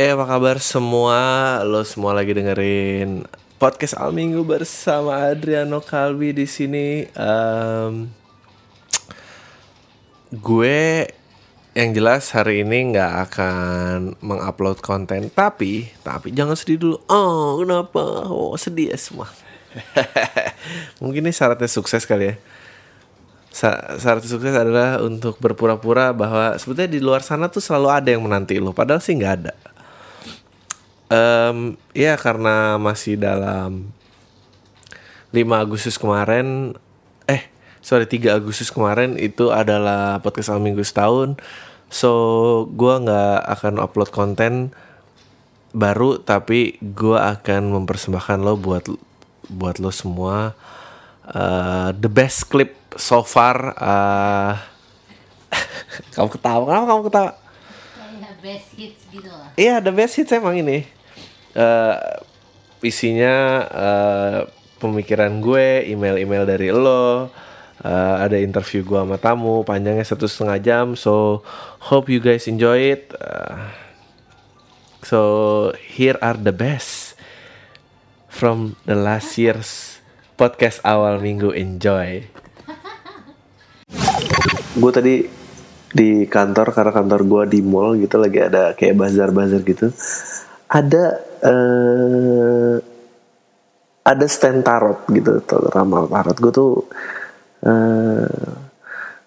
Eh apa kabar semua? Lo semua lagi dengerin podcast Al Minggu bersama Adriano Kalbi di sini. Em, gue yang jelas hari ini nggak akan mengupload konten, tapi tapi jangan sedih dulu. Oh kenapa? Oh sedih ya semua. Mungkin ini syaratnya sukses kali ya. Sa- syarat sukses adalah untuk berpura-pura bahwa sebetulnya di luar sana tuh selalu ada yang menanti lo, padahal sih nggak ada. Em, ya karena masih dalam 5 Agustus kemarin eh sorry 3 Agustus kemarin itu adalah podcast Al Minggu setahun. So gua nggak akan upload konten baru tapi gua akan mempersembahkan lo buat buat lo semua. Eh, the best clip so far eh, kamu ketawa? Kenapa kamu ketawa? Kayak best hits gitu lah. Iya, the best hits emang ini. Eh isinya eh, pemikiran gue, email-email dari lo, eh, ada interview gue sama tamu, panjangnya satu setengah jam. So hope you guys enjoy it. Eh, so here are the best from the last year's podcast awal minggu. Enjoy. Gue tadi di kantor karena kantor gue di mall gitu lagi ada kayak bazar-bazar gitu ada eh ada stand tarot gitu ramal tarot. Gue tuh eh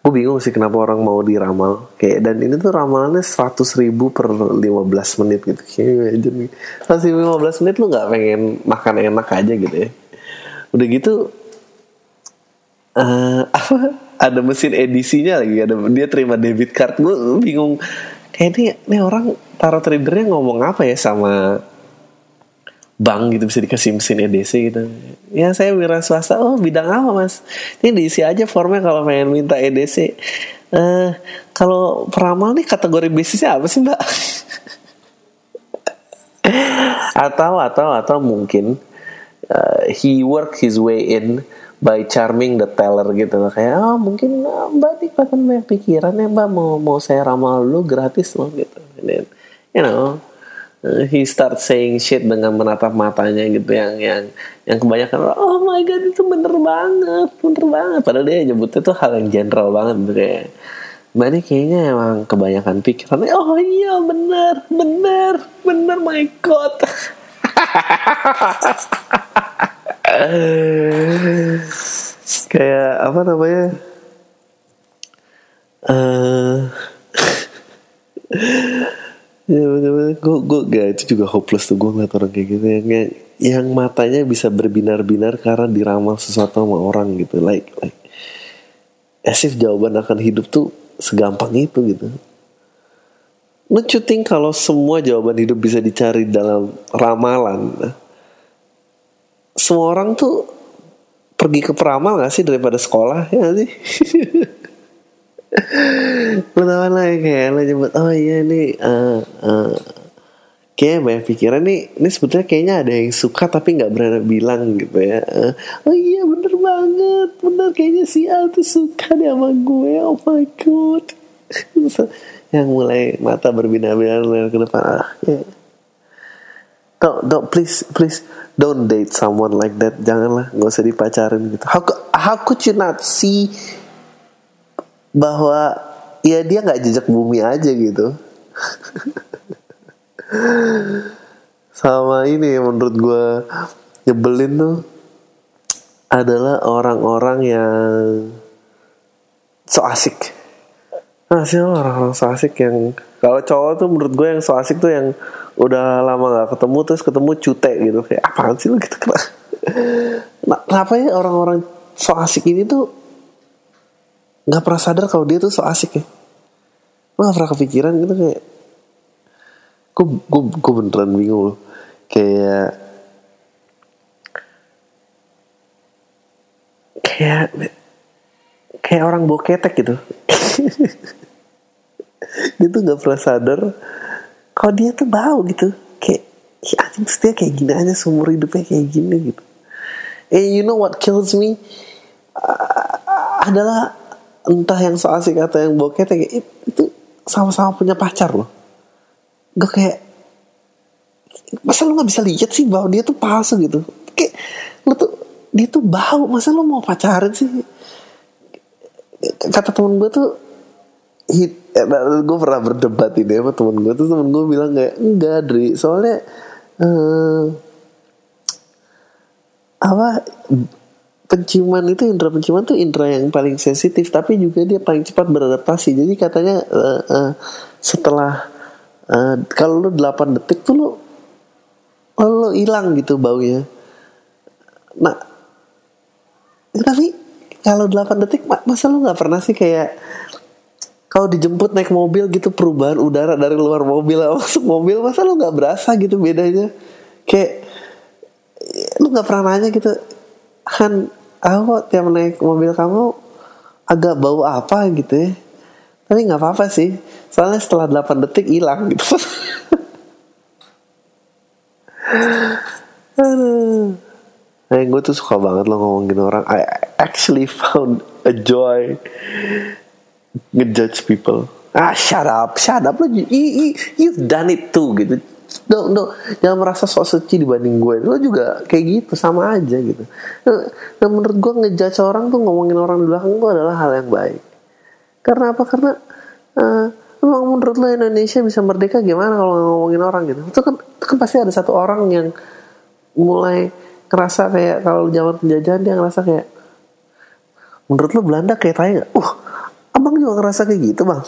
gue bingung sih kenapa orang mau diramal. Kayak dan ini tuh ramalannya 100 ribu per 15 menit gitu. Kayak imagine seratus ribu 15 menit lu nggak pengen makan enak aja gitu ya. Udah gitu eh apa ada mesin edisinya lagi. Ada dia terima debit card. Gue bingung kayak ini, ini orang tarot tradernya ngomong apa ya sama bank gitu bisa dikasih mesin EDC gitu. Ya saya wira swasta. Oh bidang apa mas? Ini diisi aja formnya kalau pengen minta EDC eh kalau peramal nih kategori bisnisnya apa sih mbak? Atau atau atau mungkin uh, he work his way in by charming the teller gitu. Loh kayak oh mungkin uh, mbak ini kelihatan banyak pikiran ya mbak. Mau mau saya ramal dulu gratis loh gitu. And then, you know uh, he start saying shit dengan menatap matanya gitu yang yang yang kebanyakan oh my god itu bener banget bener banget. Padahal dia nyebutnya tuh hal yang general banget gitu kayak Mbak ini kayaknya emang kebanyakan pikirannya Oh iya bener Bener Bener my god kayak apa namanya? Eh ya gue gue gak itu juga hopeless tuh gue ngeliat orang kayak gitu. Yang yang, matanya bisa berbinar-binar karena diramal sesuatu sama orang gitu. Like like as if jawaban akan hidup tuh segampang itu gitu. You think kalau semua jawaban hidup bisa dicari dalam ramalan semua orang tuh pergi ke peramal gak sih daripada sekolah ya gak sih? Lah kayak lo nyebut oh iya nih uh, uh, kayak banyak pikiran nih ini sebetulnya kayaknya ada yang suka tapi nggak berani bilang gitu ya. Uh, oh iya bener banget bener kayaknya si A tuh suka deh sama gue oh my god. Yang mulai mata berbinar-binar ke depan ah ya. Don't, don't please please don't date someone like that. Janganlah nggak usah dipacarin gitu. How, how could you not see bahwa ya dia nggak jejak bumi aja gitu? Sama ini menurut gue nyebelin tuh adalah orang-orang yang so asik. Nah sih orang-orang so asik yang kalau cowok tuh menurut gue yang so asik tuh yang udah lama gak ketemu terus ketemu cute gitu. Kayak apaan sih lu? Gitu kenapa Nah, ya orang-orang so asik ini tuh nggak pernah sadar kalau dia tuh so asik ya. Lo gak pernah kepikiran gitu kayak gue gue gue beneran bingung loh. Kayak kayak kayak orang boketek gitu. Dia tuh nggak pernah sadar kalau dia tuh bau gitu kayak ya dia kayak gini aja seumur hidupnya kayak gini gitu. Eh you know what kills me? Ah, adalah entah yang so asik atau yang bokeh kayak it- itu sama-sama punya pacar loh. Gue kayak masa lu nggak bisa lihat sih bahwa dia tuh palsu gitu. Kayak lu tuh dia tuh bau masa lu mau pacaran sih? Kata temen gue tuh hit eh, gue pernah berdebat ini sama temen gue tuh temen gue bilang kayak enggak Dri. Soalnya eh, apa penciuman itu indera penciuman tuh indera yang paling sensitif tapi juga dia paling cepat beradaptasi. Jadi katanya eh, eh, setelah eh, kalau lu 8 detik tuh lu lo hilang gitu baunya. Nah tapi kalau 8 detik ma- masa lu nggak pernah sih kayak kalau dijemput naik mobil gitu perubahan udara dari luar mobil masuk mobil masa lu nggak berasa gitu bedanya kayak lu nggak pernah nanya gitu kan aku tiap naik mobil kamu agak bau apa gitu ya tapi nggak apa-apa sih soalnya setelah 8 detik hilang gitu Aduh. Nah, gue tuh suka banget lo ngomongin orang. I actually found a joy ngejudge people. Ah, shut up, shut up. You, you, you've done it too gitu. No, no, jangan merasa sok suci dibanding gue. Lo juga kayak gitu, sama aja gitu. Nah, menurut gue ngejudge orang tuh ngomongin orang di belakang tuh adalah hal yang baik. Karena apa? Karena uh, emang menurut lo Indonesia bisa merdeka gimana kalau ngomongin orang gitu? Itu kan, itu kan pasti ada satu orang yang mulai ngerasa kayak kalau zaman penjajahan dia ngerasa kayak menurut lo Belanda kayak tanya? Uh, juga ngerasa kayak gitu bang?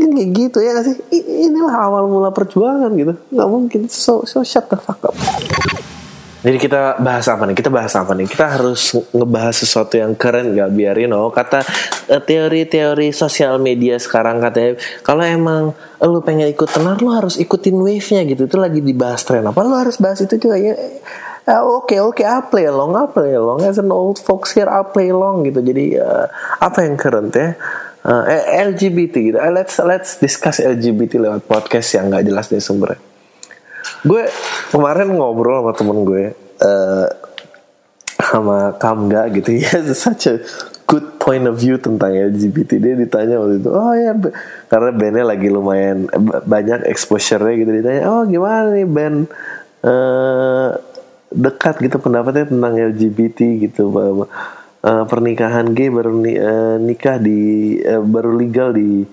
Ini kayak gitu ya sih? Inilah awal mula perjuangan gitu. Nggak mungkin. So, so shut the fuck up. Jadi kita bahas apa nih? Kita bahas apa nih? Kita harus ngebahas sesuatu yang keren gak biar you know kata eh, teori-teori sosial media sekarang katanya kalau emang lu pengen ikut tenar lu harus ikutin wave-nya gitu. Itu lagi dibahas tren apa? Lu harus bahas itu juga ya. Eh, Oke oke, I play along, I play along. As an old folks here, I play along gitu. Jadi eh, apa yang keren ya? Eh, LGBT gitu. Eh, let's let's discuss LGBT lewat podcast yang nggak jelas nih sumbernya. Gue kemarin ngobrol sama temen gue eh sama Kamga gitu ya. Such a good point of view tentang LGBT dia ditanya waktu itu oh ya karena bandnya lagi lumayan eh, banyak exposure-nya gitu. Ditanya oh gimana nih band eh dekat gitu pendapatnya tentang LGBT gitu bahwa eh, pernikahan gay baru ni- eh, nikah di eh, baru legal di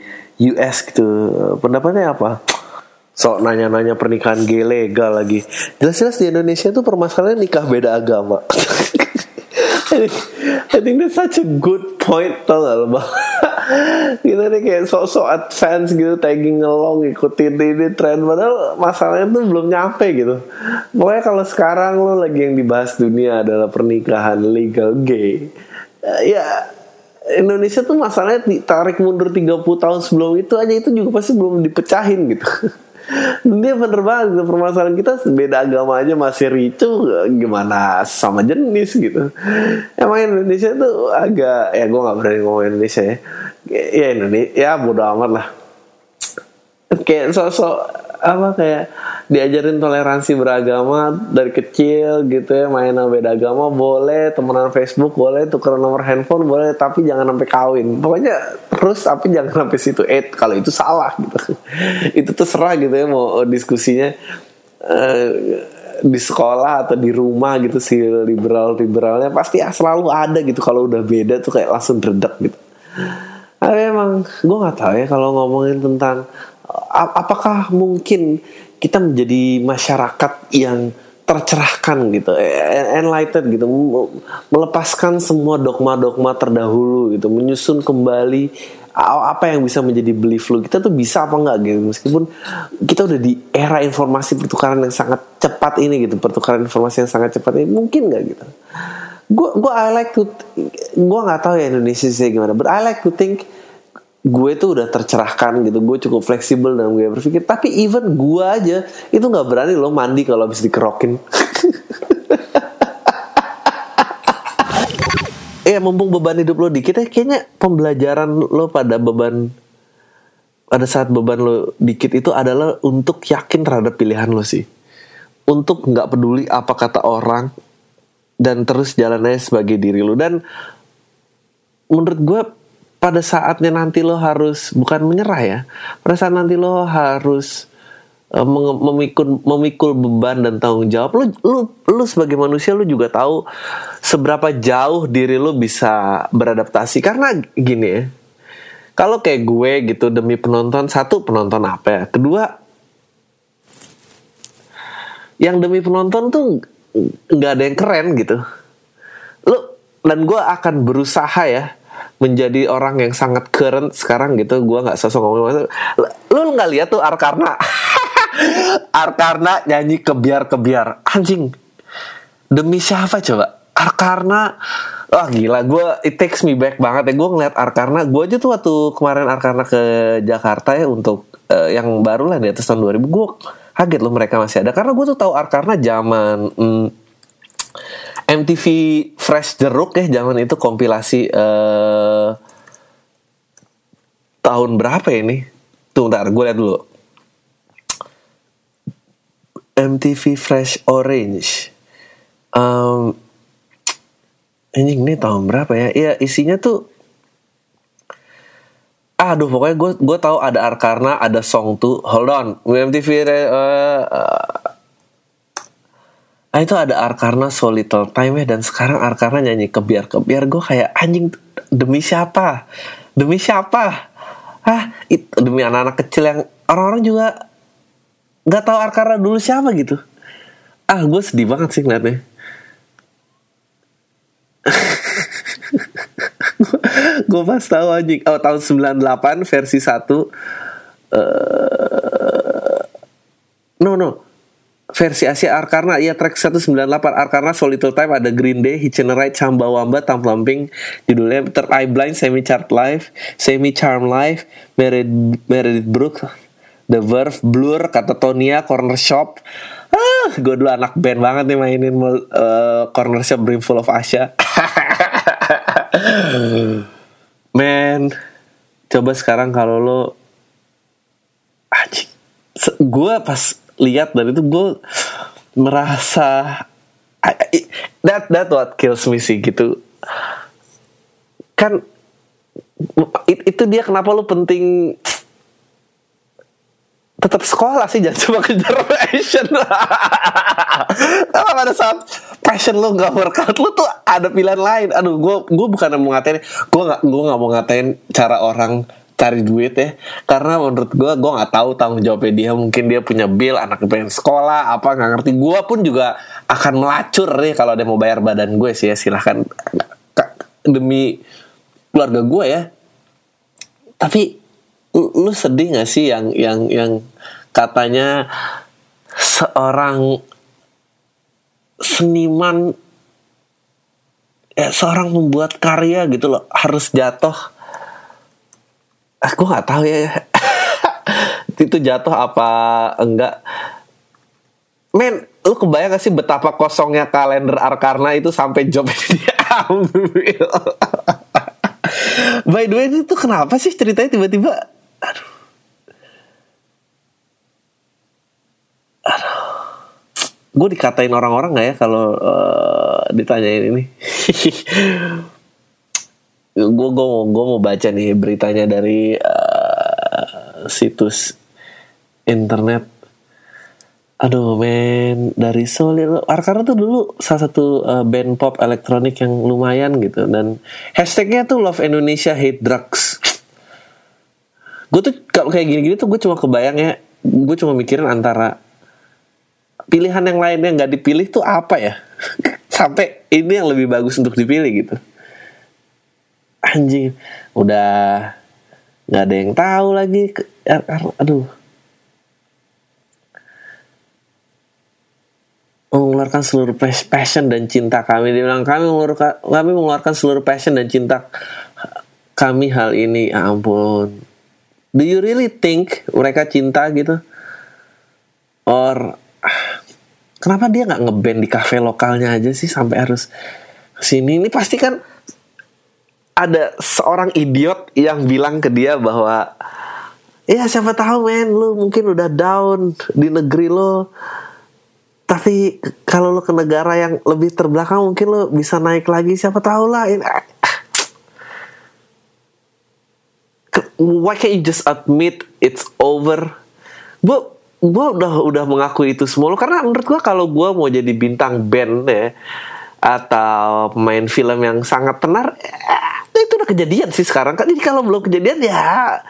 US gitu Eh, pendapatnya apa sok nanya-nanya pernikahan gay legal lagi. Jelas-jelas di Indonesia tuh permasalahan nikah beda agama. I think that's such a good point tau gak lo? Kita nih kayak sok-sok advance gitu tagging along ikutin ini tren padahal masalahnya tuh belum nyampe gitu. Pokoknya kalau sekarang lo lagi yang dibahas dunia adalah pernikahan legal gay. Eh, Ya Indonesia tuh masalahnya ditarik mundur 30 tahun sebelum itu aja itu juga pasti belum dipecahin gitu. Dia bener banget permasalahan kita beda agama aja masih ricu gimana sama jenis gitu. Emang Indonesia tuh agak ya gue nggak berani ngomong Indonesia ya. Ya Indonesia ya bodo amat lah. Kayak sosok apa kayak diajarin toleransi beragama dari kecil gitu ya main beda agama boleh temenan Facebook boleh tukeran nomor handphone boleh tapi jangan sampai kawin. Pokoknya terus tapi jangan sampai situ. Eh kalau itu salah gitu. Itu terserah gitu ya mau diskusinya eh, di sekolah atau di rumah gitu si liberal liberalnya pasti ya selalu ada gitu. Kalau udah beda tuh kayak langsung redek gitu. Tapi emang gue nggak tahu ya kalau ngomongin tentang apakah mungkin kita menjadi masyarakat yang tercerahkan gitu, e- enlightened gitu, melepaskan semua dogma-dogma terdahulu gitu, menyusun kembali apa yang bisa menjadi belief lu. Kita tuh bisa apa enggak gitu? Meskipun kita udah di era informasi pertukaran yang sangat cepat ini gitu pertukaran informasi yang sangat cepat ini mungkin nggak gitu? Gue gue I like to gue nggak tahu ya Indonesia sih gimana but I like to think gue tuh udah tercerahkan gitu. Gue cukup fleksibel dalam gue berpikir. Tapi even gue aja itu nggak berani lo mandi kalau habis dikerokin. Eh mumpung beban hidup lo dikit ya kayaknya pembelajaran lo pada beban pada saat beban lo dikit itu adalah untuk yakin terhadap pilihan lo sih. Untuk nggak peduli apa kata orang dan terus jalannya sebagai diri lo. Dan menurut gue pada saatnya nanti lo harus bukan menyerah ya pada saat nanti lo harus eh, menge- memikul memikul beban dan tanggung jawab lu lu lu sebagai manusia lu juga tahu seberapa jauh diri lu bisa beradaptasi. Karena gini ya kalau kayak gue gitu demi penonton satu penonton apa ya? Kedua yang demi penonton tuh nggak ada yang keren gitu. Lu dan gue akan berusaha ya menjadi orang yang sangat current sekarang gitu. Gue nggak sosok ngomong lu, lu nggak lihat tuh Arkarna? Arkarna nyanyi kebiar kebiar anjing. Demi siapa coba? Arkarna. Wah gila. Gue it takes me back banget ya. Gue ngeliat Arkarna. Gue aja tuh waktu kemarin Arkarna ke Jakarta ya untuk eh, yang baru lah di atas tahun 2000 gue kaget loh mereka masih ada. Karena gue tuh tahu Arkarna zaman mm, MTV Fresh Jeruk ya zaman itu kompilasi eh tahun berapa ini? Tuh ntar gue lihat dulu. MTV Fresh Orange. Um, anjing ini tahun berapa ya? Iya isinya tuh Aduh pokoknya gue gue tahu ada Arkarna, ada song tuh. Hold on, MTV uh, uh, Ah itu ada Arkarna So Little Time ya dan sekarang Arkarna nyanyi kebiar kebiar gue kayak anjing demi siapa? Demi siapa? Ah itu demi anak-anak kecil yang orang-orang juga nggak tahu Arkarna dulu siapa gitu. Ah gue sedih banget sih ngeliatnya. Gue pas tahu anjing. Oh tahun 98 versi 1 eh no no versi Asia Arkarna ya track 198 Arkarna So Little Time ada Green Day Hitchin Ride Chamba Wamba Tam Plumping judulnya Third Eye Blind Semi Chart Live Semi Charm Live Meredith, Meredith Brooks The Verve Blur kata Tonia Corner Shop. Ah gue dulu anak band banget nih mainin uh, Corner Shop Brimful of Asha. Man coba sekarang kalau lo gue pas lihat dan itu gue merasa that that what kills me sih gitu. Kan it, itu dia kenapa lu penting tetap sekolah sih jangan cuma kejar passion kalau pada saat passion lu nggak workout lu tuh ada pilihan lain. Aduh gue gue bukan mau ngatain gue nggak gue nggak mau ngatain cara orang cari duit ya. Karena menurut gue gue nggak tahu tanggung jawabnya dia. Mungkin dia punya bill anak pengen sekolah apa nggak ngerti. Gue pun juga akan melacur nih kalau dia mau bayar badan gue sih ya. Silahkan. Demi keluarga gue ya. Tapi lu sedih gak sih yang yang yang katanya seorang seniman ya seorang membuat karya gitu loh harus jatuh aku nggak tahu ya. Itu jatuh apa enggak? Men lu kebayang gak sih betapa kosongnya kalender Arkarna itu sampai job diambil? By the way itu kenapa sih ceritanya tiba-tiba? Aduh. Aduh. Gue dikatain orang-orang nggak ya kalau uh, ditanyain ini gue gue gue mau baca nih beritanya dari uh, situs internet. Aduh men dari Soul Arkana tuh dulu salah satu uh, band pop elektronik yang lumayan gitu dan hashtagnya tuh Love Indonesia Hate Drugs. Gue tuh kalau kayak gini-gini tuh gue cuma kebayang ya gue cuma mikirin antara pilihan yang lainnya nggak dipilih tuh apa ya? Sampai ini yang lebih bagus untuk dipilih gitu anjing. Udah nggak ada yang tahu lagi. Aduh. Mengeluarkan seluruh passion dan cinta kami. Dia bilang kami mengeluarkan kami mengeluarkan seluruh passion dan cinta kami hal ini. Ya ampun. Do you really think mereka cinta gitu? Or kenapa dia nggak ngeband di kafe lokalnya aja sih sampai harus sini ini pasti kan ada seorang idiot yang bilang ke dia bahwa ya siapa tahu men lu mungkin udah down di negeri lo. Tapi kalau lo ke negara yang lebih terbelakang mungkin lo bisa naik lagi. Siapa tahu lah why can't you just admit it's over? Gue gue udah udah mengakui itu semua. Loh. karena menurut gue kalau gue mau jadi bintang band ya atau pemain film yang sangat tenar eh, kejadian sih sekarang. Kan jadi kalau belum kejadian ya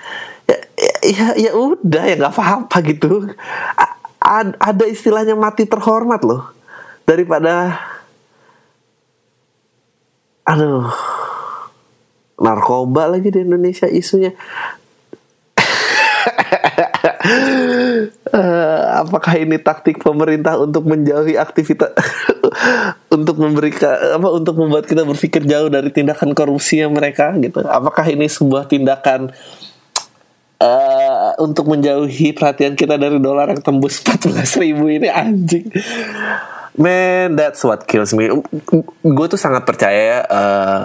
ya ya, ya udah ya nggak apa-apa gitu. A- ad- ada istilahnya mati terhormat loh. Daripada aduh narkoba lagi di Indonesia isunya Eh, apakah ini taktik pemerintah untuk menjauhi aktivitas untuk memberikan apa untuk membuat kita berpikir jauh dari tindakan korupsinya mereka gitu? Apakah ini sebuah tindakan eh, untuk menjauhi perhatian kita dari dolar yang tembus 14 ribu ini? Anjing. Man that's what kills me. Gue tuh sangat percaya ya eh,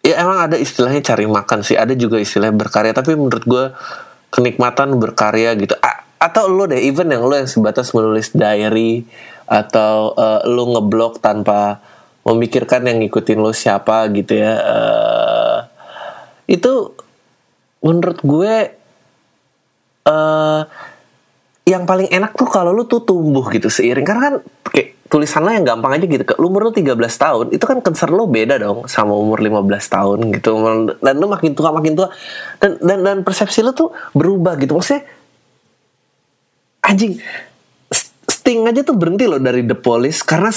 ya emang ada istilahnya cari makan sih. Ada juga istilahnya berkarya. Tapi menurut gue kenikmatan berkarya gitu. A- atau lo deh even yang lo yang sebatas menulis diary atau eh, lo ngeblok tanpa memikirkan yang ngikutin lo siapa gitu ya Eh, itu menurut gue eh yang paling enak tuh kalau lu tuh tumbuh gitu seiring. Karena kan kayak tulisan lo yang gampang aja gitu lu umur lu 13 tahun itu kan concern lo beda dong sama umur 15 tahun gitu. Dan lu makin tua makin tua. Dan dan dan persepsi lu tuh berubah gitu. Maksudnya anjing Sting aja tuh berhenti loh dari The Police. Karena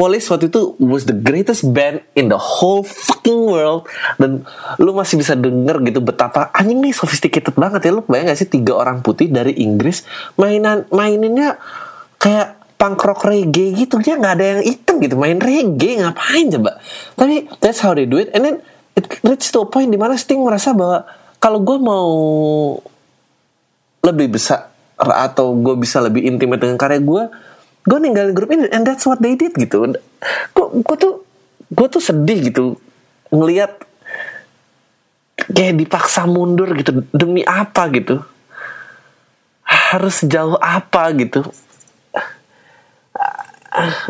Police waktu itu was the greatest band in the whole fucking world. Dan lu masih bisa denger gitu betapa anjing nih sophisticated banget ya. Lu bayang gak sih tiga orang putih dari Inggris mainan maininnya kayak punk rock reggae gitu. Dia nggak ada yang hitam gitu. Main reggae ngapain coba? Tapi that's how they do it. And then it reach to a point di mana Sting merasa bahwa kalau gue mau lebih besar atau gue bisa lebih intimate dengan karya gue gue ninggalin grup ini and that's what they did gitu. Gue gue tuh gue tuh sedih gitu. Ngelihat kayak dipaksa mundur gitu. Demi apa gitu? Harus sejauh apa gitu?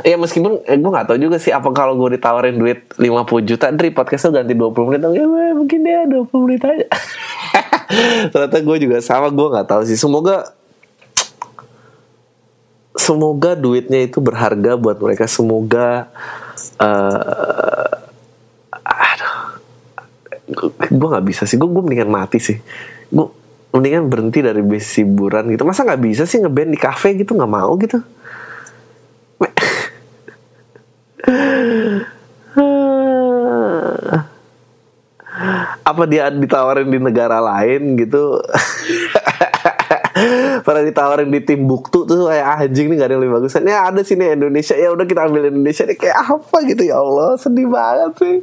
Ya meskipun eh, gue gak tahu juga sih apa kalau gue ditawarin duit 50 juta dari podcastnya ganti 20 menit ya weh, mungkin dia 20 menit aja. Ternyata gue juga sama gue nggak tahu sih. Semoga semoga duitnya itu berharga buat mereka. Semoga eh aduh. Gue nggak bisa sih. Gue gue mendingan mati sih. Gue mendingan berhenti dari bisnis hiburan gitu. Masa nggak bisa sih ngeband di kafe gitu? Nggak mau gitu. Apa dia ditawarin di negara lain gitu pada ditawarin di Timbuktu tuh kayak anjing nih gak ada yang lebih bagusan ya ada sini Indonesia. Ya udah kita ambil Indonesia nih. Kayak apa gitu? Ya Allah sedih banget sih.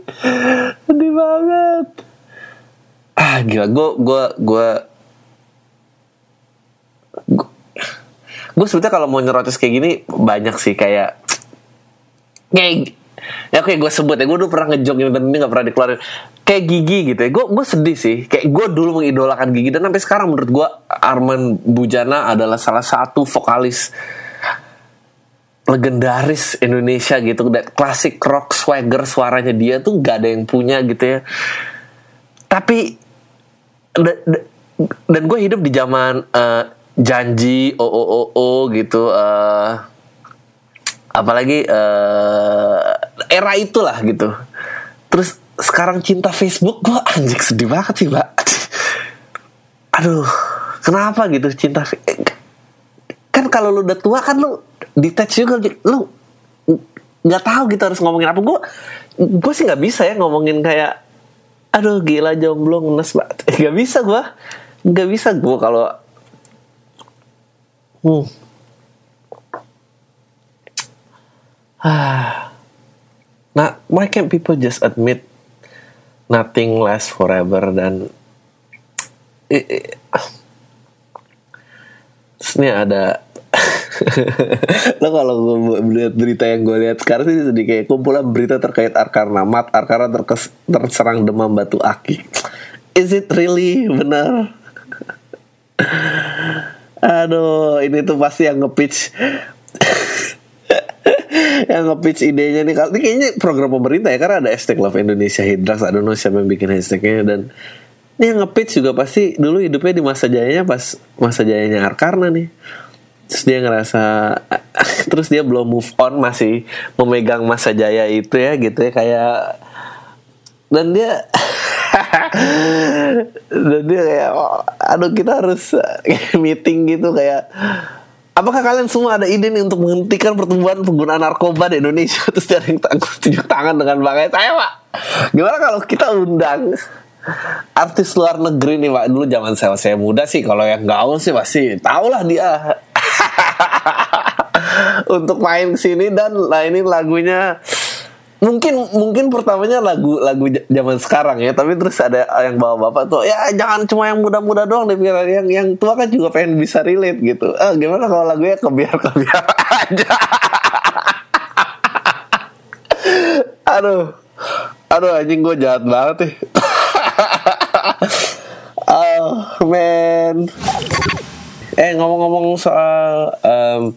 Sedih banget. Ah gila. Gue gue gue gue sebetulnya kalau mau nyerotis kayak gini banyak sih. Kayak kayak ya oke gue sebut ya. Gue dulu pernah ngejok ini dan ini gak pernah dikeluarin kayak Gigi gitu ya. Gue sedih sih. Kayak gue dulu mengidolakan Gigi dan sampai sekarang menurut gue Arman Bujana adalah salah satu vokalis legendaris Indonesia gitu. Dan klasik rock swagger suaranya dia tuh gak ada yang punya gitu ya. Tapi da- da- dan gue hidup di zaman eh, janji o o o o gitu eh apalagi eh, era itulah gitu. Terus sekarang cinta Facebook gue anjing sedih banget sih mbak aduh kenapa gitu cinta eh, kan kalau lu udah tua kan lu detach juga lu nggak tahu gitu harus ngomongin apa gue gue sih nggak bisa ya ngomongin kayak aduh gila jomblo ngenes banget nggak bisa gue nggak bisa gue kalau hmm. Ah. Nah, why can't people just admit nothing lasts forever dan Terus ini ada lo kalau gue melihat berita yang gue lihat sekarang sih sedih kayak kumpulan berita terkait Arkarna Mat Arkarna terkes, terserang demam batu aki. Is it really? Benar. Aduh ini tuh pasti yang nge-pitch yang nge-pitch idenya nih. Ini kayaknya program pemerintah ya karena ada hashtag Love Indonesia Hidras I don't know siapa yang bikin hashtagnya. Dan Ini yang nge-pitch juga pasti dulu hidupnya di masa jayanya pas masa jayanya Arkarna nih. Terus dia ngerasa terus dia belum move on masih memegang masa jaya itu ya gitu ya kayak dan dia dan dia kayak oh, aduh kita harus meeting gitu kayak Apakah kalian semua ada ide nih untuk menghentikan pertumbuhan penggunaan narkoba di Indonesia? Terus dia ada yang tunjuk tangan dengan bangga saya pak. Gimana kalau kita undang artis luar negeri nih pak? Dulu zaman saya saya muda sih, kalau yang gaul sih pasti tahu lah dia. untuk main ke sini dan nah lagunya mungkin mungkin pertamanya lagu lagu zaman sekarang ya tapi terus ada yang bawa bapak tuh ya jangan cuma yang muda-muda doang deh biar yang yang tua kan juga pengen bisa relate gitu. Ah gimana kalau lagunya kebiar kebiar aja? Aduh. Aduh anjing gue jahat banget nih. Oh man eh ngomong-ngomong soal um,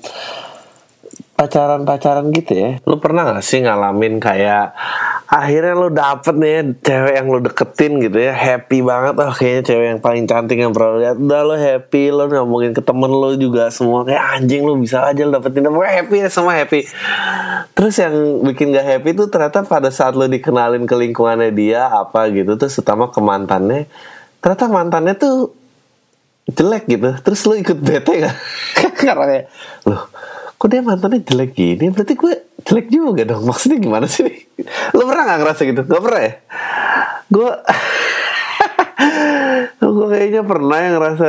pacaran-pacaran gitu ya? Lu pernah gak sih ngalamin kayak Akhirnya lu dapet nih cewek yang lu deketin gitu ya? Happy banget Oh kayaknya cewek yang paling cantik yang pernah lihat. Udah lu happy Lu ngomongin ke temen lu juga semua Kayak anjing lu bisa aja lu dapetin Pokoknya happy ya semua happy. Terus yang bikin gak happy tuh ternyata pada saat lu dikenalin ke lingkungannya dia Apa gitu Terus terutama ke mantannya Ternyata mantannya tuh jelek gitu. Terus lu ikut bete gak? Karena kayak Loh kok dia mantannya jelek gini? Berarti gue jelek juga dong. Maksudnya gimana sih lo pernah gak ngerasa gitu? Gak pernah ya? Gue gue kayaknya pernah yang ngerasa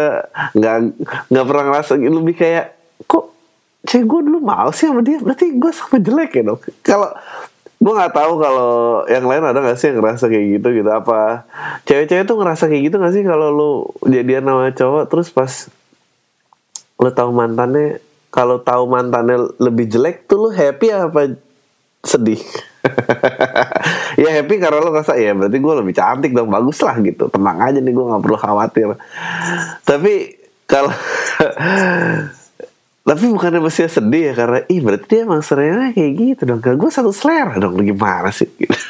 nggak nggak pernah ngerasa lebih kayak kok cewek gue dulu mau sih sama dia? Berarti gue sama jelek ya dong? Kalau gue nggak tahu kalau yang lain ada gak sih yang ngerasa kayak gitu gitu. Apa cewek-cewek tuh ngerasa kayak gitu gak sih kalau lu jadian sama cowok terus pas lo tahu mantannya kalau tahu mantannya lebih jelek tuh lu happy apa sedih? ya happy karena lo ngerasa ya berarti gue lebih cantik dong bagus lah gitu. Tenang aja nih gue nggak perlu khawatir. Tapi kalau tapi bukannya mesti sedih ya karena ih berarti dia emang seringnya kayak gitu dong. Gue satu selera dong gimana sih? Gitu.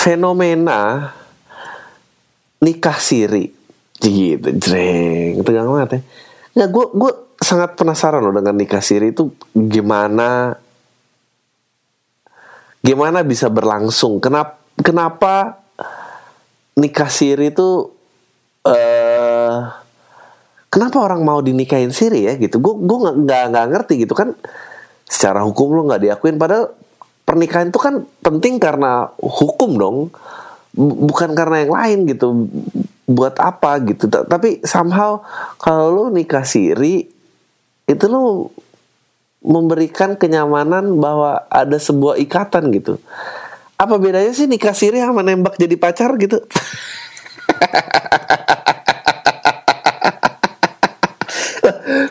fenomena nikah siri gitu jreng. Tegang banget ya. Nggak gue gue sangat penasaran loh dengan nikah siri itu gimana gimana bisa berlangsung. Kenapa kenapa nikah siri itu uh, kenapa orang mau dinikahin siri ya gitu. Gue gue nggak nggak ngerti gitu kan. Secara hukum lo nggak diakuin. Padahal pernikahan itu kan penting karena hukum dong. Bukan karena yang lain gitu buat apa gitu. Tapi somehow kalau lu nikah siri itu lu memberikan kenyamanan bahwa ada sebuah ikatan gitu. Apa bedanya sih nikah siri sama nembak jadi pacar gitu?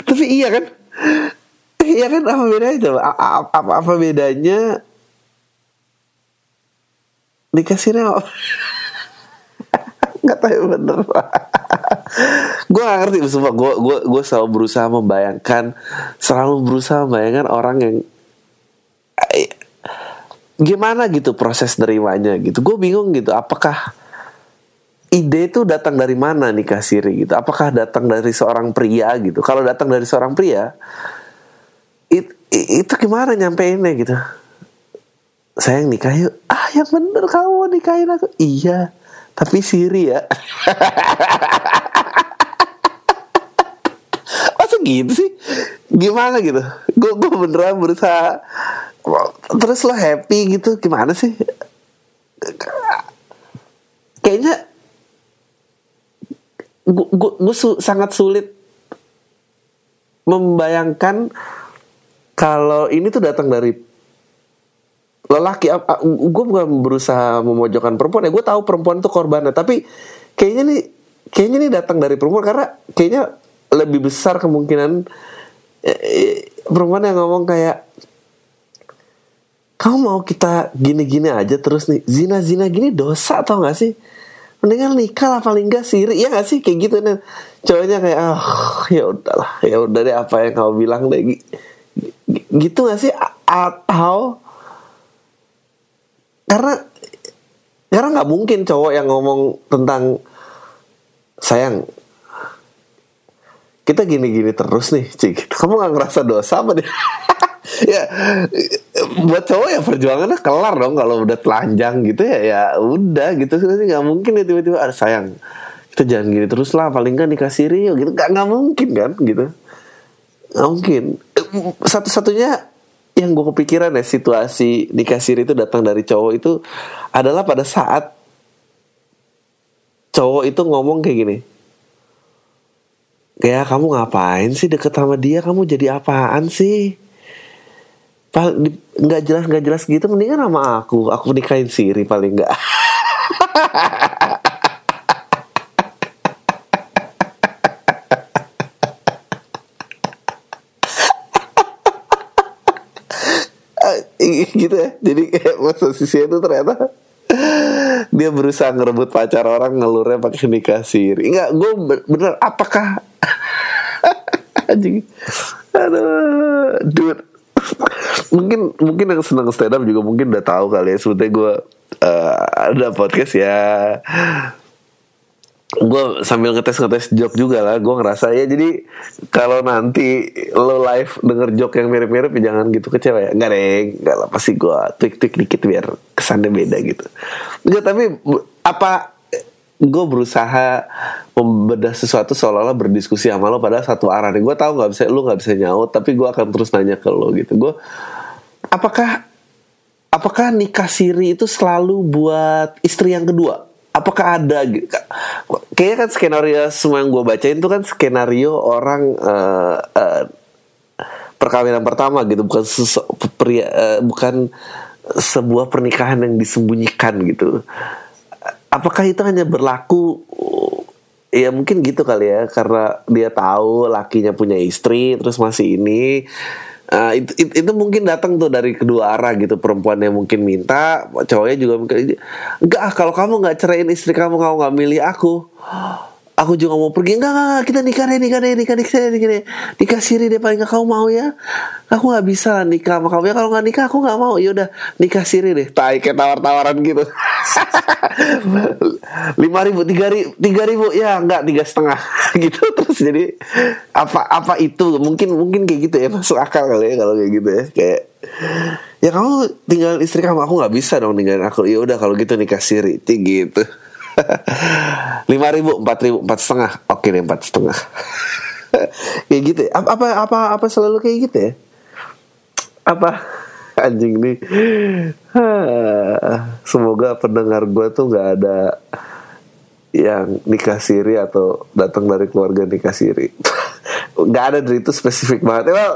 Tapi iya kan? Iya kan? Apa bedanya coba apa apa bedanya nikah siri apa nggak tahu bener. Gue gak ngerti sumpah. Gue gue gue selalu berusaha membayangkan selalu berusaha membayangkan orang yang eh, gimana gitu proses nerimanya gitu. Gue bingung gitu apakah ide itu datang dari mana nih kasiri gitu? Apakah datang dari seorang pria gitu? Kalau datang dari seorang pria it, itu gimana nyampeinnya gitu? Sayang nikah yuk. Ah yang bener kamu nikahin aku? Iya tapi Siri ya. Masa gitu sih? Gimana gitu? Gue gue beneran berusaha terus lo happy gitu. Gimana sih? Kayaknya gue sangat sulit membayangkan kalau ini tuh datang dari lelaki gue bukan berusaha memojokkan perempuan ya gue tahu perempuan itu korbannya. Tapi kayaknya nih kayaknya nih datang dari perempuan karena kayaknya lebih besar kemungkinan eh, perempuan yang ngomong kayak kamu mau kita gini-gini aja terus nih? Zina-zina gini dosa tau gak sih? Mendingan nikah lah paling gak siri. Ya gak sih? Kayak gitu nih. Cowoknya kayak ah oh, ya udahlah ya udah deh apa yang kamu bilang deh. Gitu gak sih? Atau karena karena nggak mungkin cowok yang ngomong tentang sayang kita gini-gini terus nih cik kamu nggak ngerasa dosa apa deh ya buat cowok ya perjuangannya kelar dong kalau udah telanjang gitu ya ya udah gitu. Sih nggak mungkin ya tiba-tiba ada sayang kita jangan gini terus lah paling kan nikah siri gitu. Nggak nggak mungkin kan gitu. Nggak mungkin. Satu-satunya yang gue kepikiran ya situasi nikah siri itu datang dari cowok itu adalah pada saat cowok itu ngomong kayak gini kayak kamu ngapain sih deket sama dia? Kamu jadi apaan sih? Nggak jelas nggak jelas gitu mendingan sama aku. Aku nikahin Siri paling nggak gitu ya. Jadi kayak posisinya itu ternyata dia berusaha ngerebut pacar orang ngelurnya pakai nikah siri enggak gue bener apakah anjing? Aduh dude. Mungkin mungkin yang senang stand up juga mungkin udah tahu kali ya. Sebetulnya gue uh, ada podcast ya gue sambil ngetes ngetes joke juga lah. Gue ngerasa ya jadi kalau nanti lo live denger joke yang mirip-mirip ya jangan gitu kecewa ya. Nggak deh nggak lah pasti gue tweak tweak dikit biar kesannya beda gitu. Enggak tapi apa gue berusaha membedah sesuatu seolah-olah berdiskusi sama lo pada satu arah. Nih gue tahu nggak bisa lo nggak bisa nyaut tapi gue akan terus nanya ke lo gitu. Gue apakah apakah nikah siri itu selalu buat istri yang kedua apakah ada gitu? Kayaknya kan skenario semua yang gue bacain itu kan skenario orang uh, uh, perkawinan pertama gitu. Bukan pria, uh, bukan sebuah pernikahan yang disembunyikan gitu. Apakah itu hanya berlaku ya mungkin gitu kali ya karena dia tahu lakinya punya istri terus masih ini Uh, itu, itu, itu mungkin datang tuh dari kedua arah gitu. Perempuan yang mungkin minta cowoknya juga mungkin enggak kalau kamu nggak ceraiin istri kamu kamu nggak milih aku aku juga mau pergi. Enggak, enggak, enggak. Kita nikah deh nikah deh nikah nikah nikah, nikah, nikah siri deh paling enggak kamu mau ya. Aku nggak bisa nikah sama kamu ya. Kalau nggak nikah aku nggak mau. Ya udah nikah siri deh. Tai kayak tawar tawaran gitu. Lima ribu tiga ribu tiga ribu. Ya enggak tiga setengah. Gitu terus jadi apa apa itu? Mungkin mungkin kayak gitu ya. Masuk akal kali ya kalau kayak gitu ya. Kayak ya kamu tinggal istri kamu. Aku nggak bisa dong ninggalin aku. Ya udah kalau gitu nikah siri. Gitu lima ribu empat ribu empat setengah. Oke deh empat setengah. Kayak gitu. Ya. apa apa apa selalu kayak gitu ya? Apa? Anjing nih. Semoga pendengar gue tuh nggak ada yang nikah siri atau datang dari keluarga nikah siri. Nggak ada dari itu spesifik banget. Well,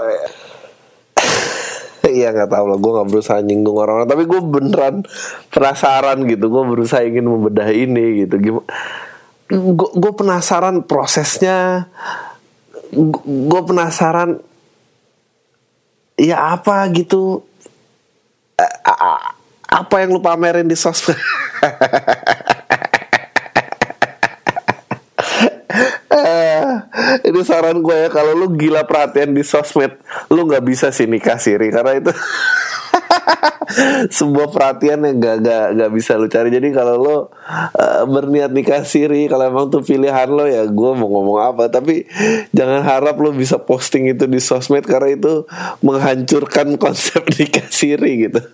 Iya nggak tahu lah, gue nggak berusaha nyinggung orang-orang, tapi gue beneran penasaran gitu, gue berusaha ingin membedah ini gitu. Gue penasaran prosesnya, gue penasaran ya apa gitu, apa yang lu pamerin di sosmed. ini saran gue ya kalau lu gila perhatian di sosmed lu nggak bisa sih nikah siri karena itu sebuah perhatian yang gak, gak, gak bisa lu cari. Jadi kalau lo uh, berniat nikah siri kalau emang tuh pilihan lo ya gue mau ngomong apa. Tapi jangan harap lo bisa posting itu di sosmed karena itu menghancurkan konsep nikah siri gitu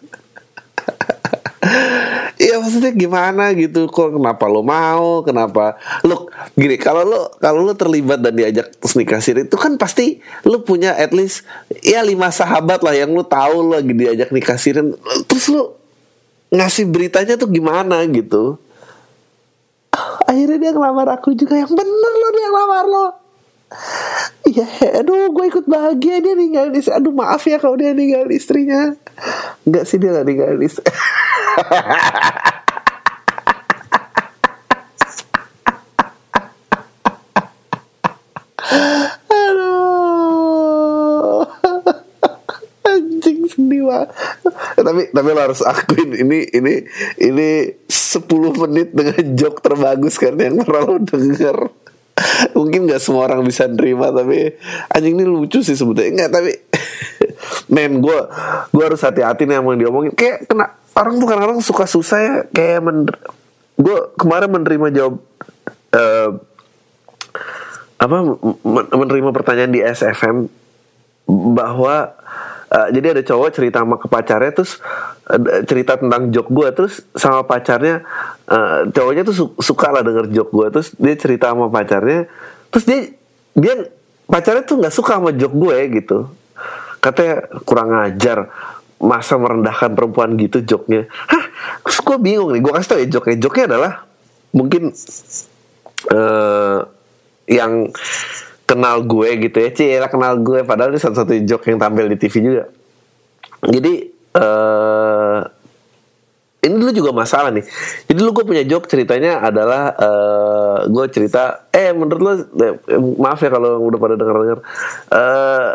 Iya maksudnya gimana gitu? Kok kenapa lo mau? Kenapa? Lo gini kalau lo kalau lo terlibat dan diajak terus nikah siri itu kan pasti lo punya at least ya lima sahabat lah yang lo tahu lo lagi diajak nikah siri. Terus lo ngasih beritanya tuh gimana gitu? Akhirnya dia ngelamar aku juga. Yang bener lo dia ngelamar lo Iya, aduh gue ikut bahagia dia ninggalin istri. Aduh maaf ya kalau dia ninggalin istrinya. Enggak sih dia gak ninggalin istri. Aduh. Anjing banget. tapi tapi lo harus akuin ini ini ini 10 menit dengan joke terbagus kan yang pernah lo denger mungkin gak semua orang bisa nerima tapi anjing ini lucu sih sebetulnya enggak tapi men gue gue harus hati-hati nih yang diomongin. Kayak kena orang tuh kadang-kadang suka susah ya kayak mener gue kemarin menerima jawab eh, apa men- menerima pertanyaan di SFM bahwa eh, jadi ada cowok cerita sama ke pacarnya terus eh, cerita tentang jok gue terus sama pacarnya eh, cowoknya tuh su- suka lah denger jok gue terus dia cerita sama pacarnya terus dia dia pacarnya tuh nggak suka sama jok gue gitu. Katanya kurang ajar masa merendahkan perempuan gitu joknya. Hah? Terus gue bingung nih gue kasih tau ya joknya joknya adalah mungkin eh yang kenal gue gitu ya. Cila kenal gue. Padahal ini satu-satu joke yang tampil di TV juga. Jadi eh ini dulu juga masalah nih. Jadi dulu gue punya joke ceritanya adalah eh gue cerita eh menurut lo eh, maaf ya kalau udah pada denger denger eh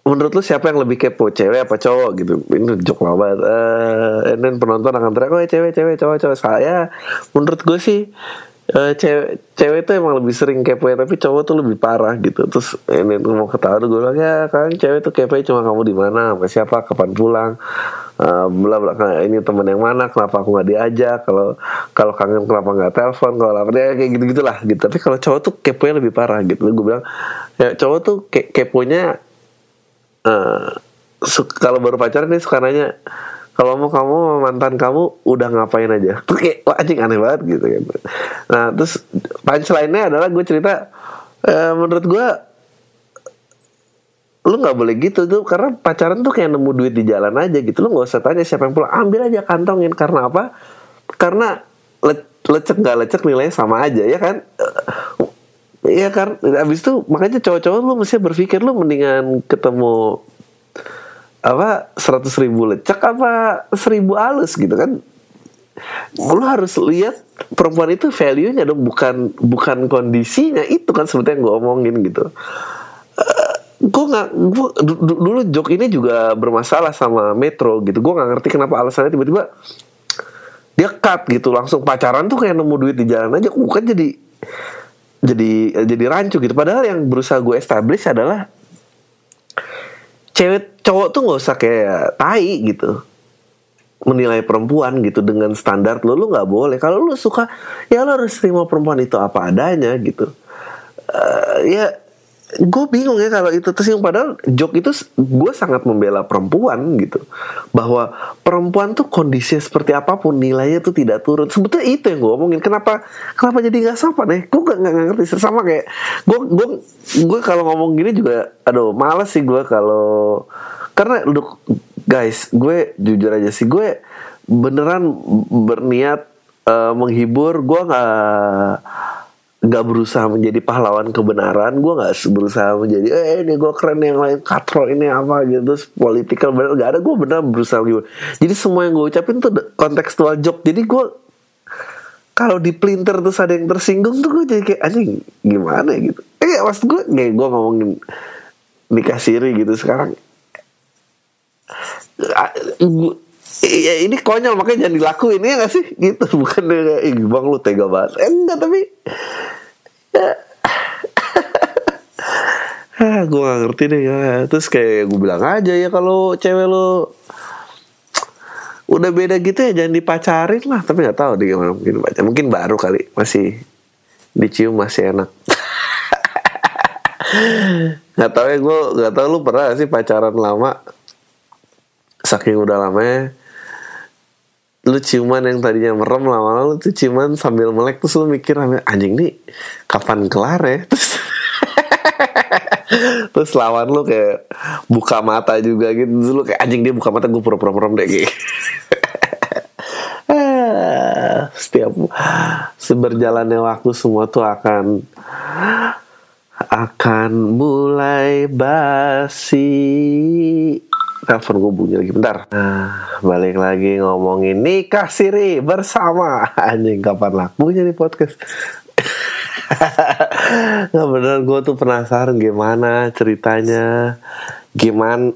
menurut lu siapa yang lebih kepo cewek apa cowok gitu? Ini joke lama banget. Eh and then penonton akan teriak oh cewek cewek cowok cowok. Saya menurut gue sih eh, cewek cewek tuh emang lebih sering kepo ya tapi cowok tuh lebih parah gitu. Terus ini mau ketawa tuh gue bilang ya kan cewek tuh kepo cuma kamu di mana sama siapa kapan pulang Eh, bla bla ini teman yang mana kenapa aku nggak diajak kalau kalau kangen kenapa nggak telepon kalau lapar ya kayak gitu gitulah gitu. Tapi kalau cowok tuh keponya lebih parah gitu. Gue bilang ya cowok tuh ke keponya eh su- kalau baru pacaran nih suka kalau mau kamu mantan kamu udah ngapain aja? Tuh kayak wah anjing aneh banget gitu kan. Nah terus punchline-nya adalah gue cerita eh, menurut gue lu nggak boleh gitu tuh karena pacaran tuh kayak nemu duit di jalan aja gitu. Lu nggak usah tanya siapa yang pulang. Ambil aja kantongin. Karena apa? Karena le- lecek nggak lecek nilainya sama aja ya kan? Iya kan, abis itu makanya cowok-cowok lu mesti berpikir lu mendingan ketemu apa seratus ribu lecek apa seribu alus gitu kan? Lu harus lihat perempuan itu value nya dong bukan bukan kondisinya itu kan seperti yang gue omongin gitu. Gue nggak gue du- dulu jok ini juga bermasalah sama Metro gitu. Gue nggak ngerti kenapa alasannya tiba-tiba dia cut gitu langsung pacaran tuh kayak nemu duit di jalan aja bukan jadi jadi jadi rancu gitu. Padahal yang berusaha gue establish adalah cewek cowok tuh nggak usah kayak tai gitu. Menilai perempuan gitu dengan standar lo lu nggak boleh. Kalau lu suka ya lo harus terima perempuan itu apa adanya gitu. Eh, ya gue bingung ya kalau itu tersinggung padahal joke itu gue sangat membela perempuan gitu. Bahwa perempuan tuh kondisinya seperti apa pun nilainya tuh tidak turun. Sebetulnya itu yang gue omongin. Kenapa kenapa jadi nggak sopan ya? Gue gak, nggak ngerti. Sama kayak gue gue gue kalau ngomong gini juga aduh males sih gue kalau karena lu guys gue jujur aja sih gue beneran berniat eh, menghibur. Gue nggak nggak berusaha menjadi pahlawan kebenaran gue nggak berusaha menjadi eh ini gue keren yang lain katrol ini apa gitu. Terus political bener nggak ada gue bener berusaha gitu jadi semua yang gue ucapin tuh kontekstual joke. Jadi gue kalau di plinter terus ada yang tersinggung tuh gue jadi kayak anjing gimana ya? Gitu. Eh maksud gue kayak gue ngomongin nikah siri gitu sekarang Ah, gua- ya ini konyol makanya jangan dilakuin ya gak sih? Gitu bukan kayak "Ih, bang lu tega banget. Eh, enggak tapi ya. ah gue gak ngerti deh ya. terus kayak gue bilang aja ya kalau cewek lo udah beda gitu ya jangan dipacarin lah. Tapi nggak tahu deh gimana mungkin baca mungkin baru kali masih dicium masih enak. Nggak tahu ya gue nggak tahu lu pernah gak sih pacaran lama? Saking udah lamanya lu ciuman yang tadinya merem lama-lama lu tuh ciuman sambil melek terus lu mikir anjing nih kapan kelar ya? Terus terus lawan lu kayak buka mata juga gitu. Terus lu kayak anjing dia buka mata gue pura-pura merem deh gitu. Ah, setiap seberjalannya waktu semua tuh akan akan mulai basi telepon gue bunyi lagi bentar. Nah, balik lagi ngomongin nikah siri bersama. Anjing kapan lakunya nih podcast? Nggak bener gue tuh penasaran gimana ceritanya. Gimana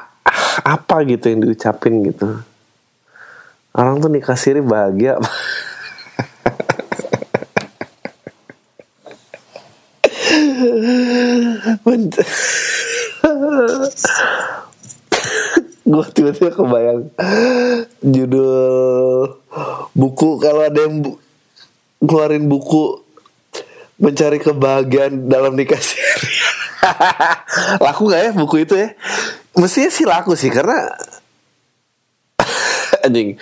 apa gitu yang diucapin gitu. Orang tuh nikah siri bahagia gue tiba-tiba kebayang judul buku kalau ada yang bu- keluarin buku mencari kebahagiaan dalam nikah siri. laku gak ya buku itu ya? Mestinya sih laku sih karena anjing.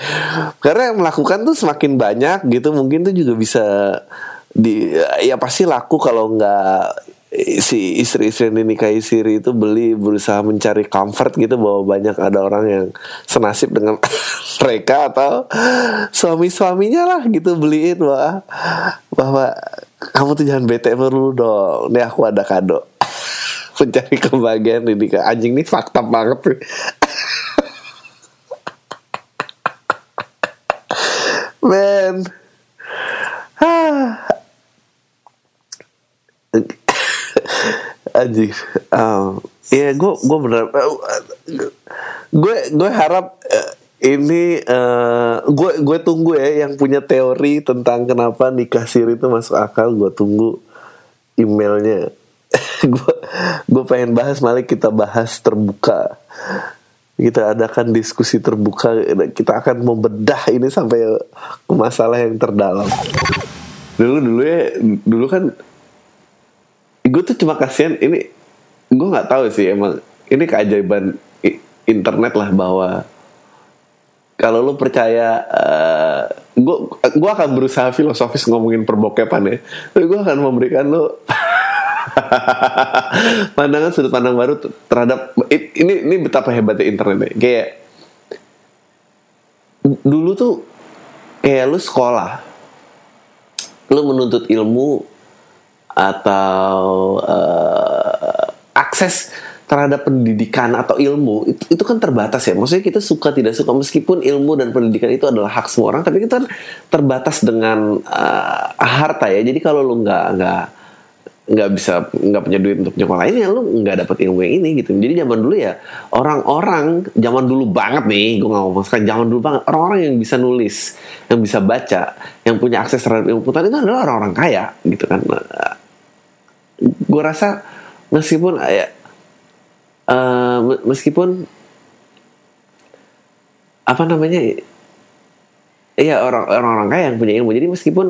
Karena yang melakukan tuh semakin banyak gitu mungkin tuh juga bisa di ya pasti laku kalau nggak si istri-istri yang dinikahi siri itu beli berusaha mencari comfort gitu bahwa banyak ada orang yang senasib dengan mereka atau suami-suaminya lah gitu beliin. Wah bahwa kamu tuh jangan bete perlu dong. Nih aku ada kado. Mencari kebahagiaan ini anjing nih fakta banget. Man anjing. Um, ya gue gue bener. Gue gue harap uh, ini gue uh, gue tunggu ya yang punya teori tentang kenapa nikah siri itu masuk akal. Gue tunggu emailnya. Gue gue pengen bahas malah kita bahas terbuka. Kita adakan diskusi terbuka. Kita akan membedah ini sampai ke masalah yang terdalam. Dulu dulu ya dulu kan gue tuh cuma kasihan ini gue nggak tahu sih emang ini keajaiban internet lah bahwa kalau lu percaya uh, gue gue akan berusaha filosofis ngomongin perbokepan ya tapi gue akan memberikan lu pandangan sudut pandang baru terhadap ini ini betapa hebatnya internet ya. kayak dulu tuh kayak lu sekolah lu menuntut ilmu atau uh, akses terhadap pendidikan atau ilmu itu, itu kan terbatas ya. Maksudnya kita suka tidak suka meskipun ilmu dan pendidikan itu adalah hak semua orang, tapi kita terbatas dengan uh, harta ya. Jadi kalau lu nggak nggak nggak bisa nggak punya duit untuk nyekolahin ya lu nggak dapat ilmu yang ini gitu. Jadi zaman dulu ya orang-orang zaman dulu banget nih, gue nggak ngomong sekarang zaman dulu banget orang-orang yang bisa nulis, yang bisa baca, yang punya akses terhadap ilmu pengetahuan itu adalah orang-orang kaya gitu kan. Gue rasa meskipun ya uh, meskipun apa namanya ya orang orang kaya yang punya ilmu. Jadi meskipun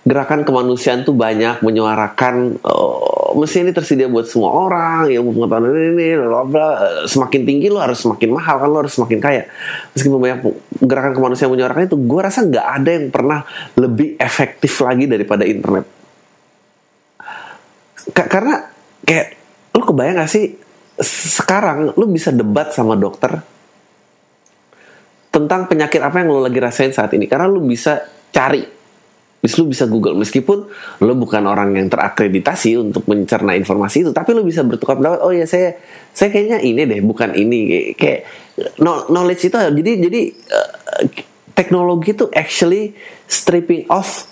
gerakan kemanusiaan tuh banyak menyuarakan oh, mesti ini tersedia buat semua orang ilmu pengetahuan ini, ini bla bla semakin tinggi lo harus semakin mahal kan lo harus semakin kaya. Meskipun banyak gerakan kemanusiaan menyuarakan itu gue rasa nggak ada yang pernah lebih efektif lagi daripada internet karena kayak lu kebayang gak sih sekarang lu bisa debat sama dokter tentang penyakit apa yang lu lagi rasain saat ini karena lu bisa cari Bis lu bisa Google meskipun lu bukan orang yang terakreditasi untuk mencerna informasi itu, tapi lu bisa bertukar pendapat. Oh ya saya saya kayaknya ini deh, bukan ini. Kayak knowledge itu jadi jadi uh, teknologi itu actually stripping off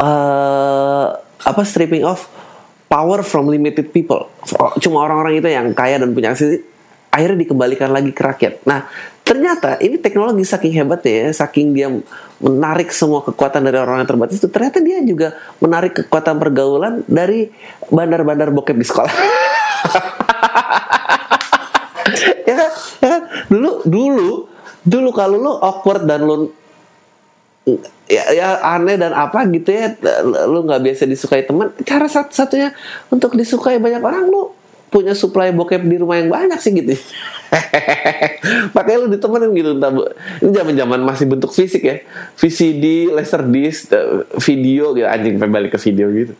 uh, apa stripping off power from limited people. Cuma orang-orang itu yang kaya dan punya akses akhirnya dikembalikan lagi ke rakyat. Nah, ternyata ini teknologi saking hebatnya ya, saking dia menarik semua kekuatan dari orang yang terbatas itu, ternyata dia juga menarik kekuatan pergaulan dari bandar-bandar bokep di sekolah. ya kan? Ya kan? Dulu dulu dulu kalau lu awkward dan lu ya, ya aneh dan apa gitu ya. Lu nggak biasa disukai teman. Cara satu-satunya untuk disukai banyak orang lu punya supply bokep di rumah yang banyak sih gitu. Makanya lu ditemenin gitu entah ini zaman zaman masih bentuk fisik ya. VCD laserdisc video gitu. Anjing balik ke video gitu.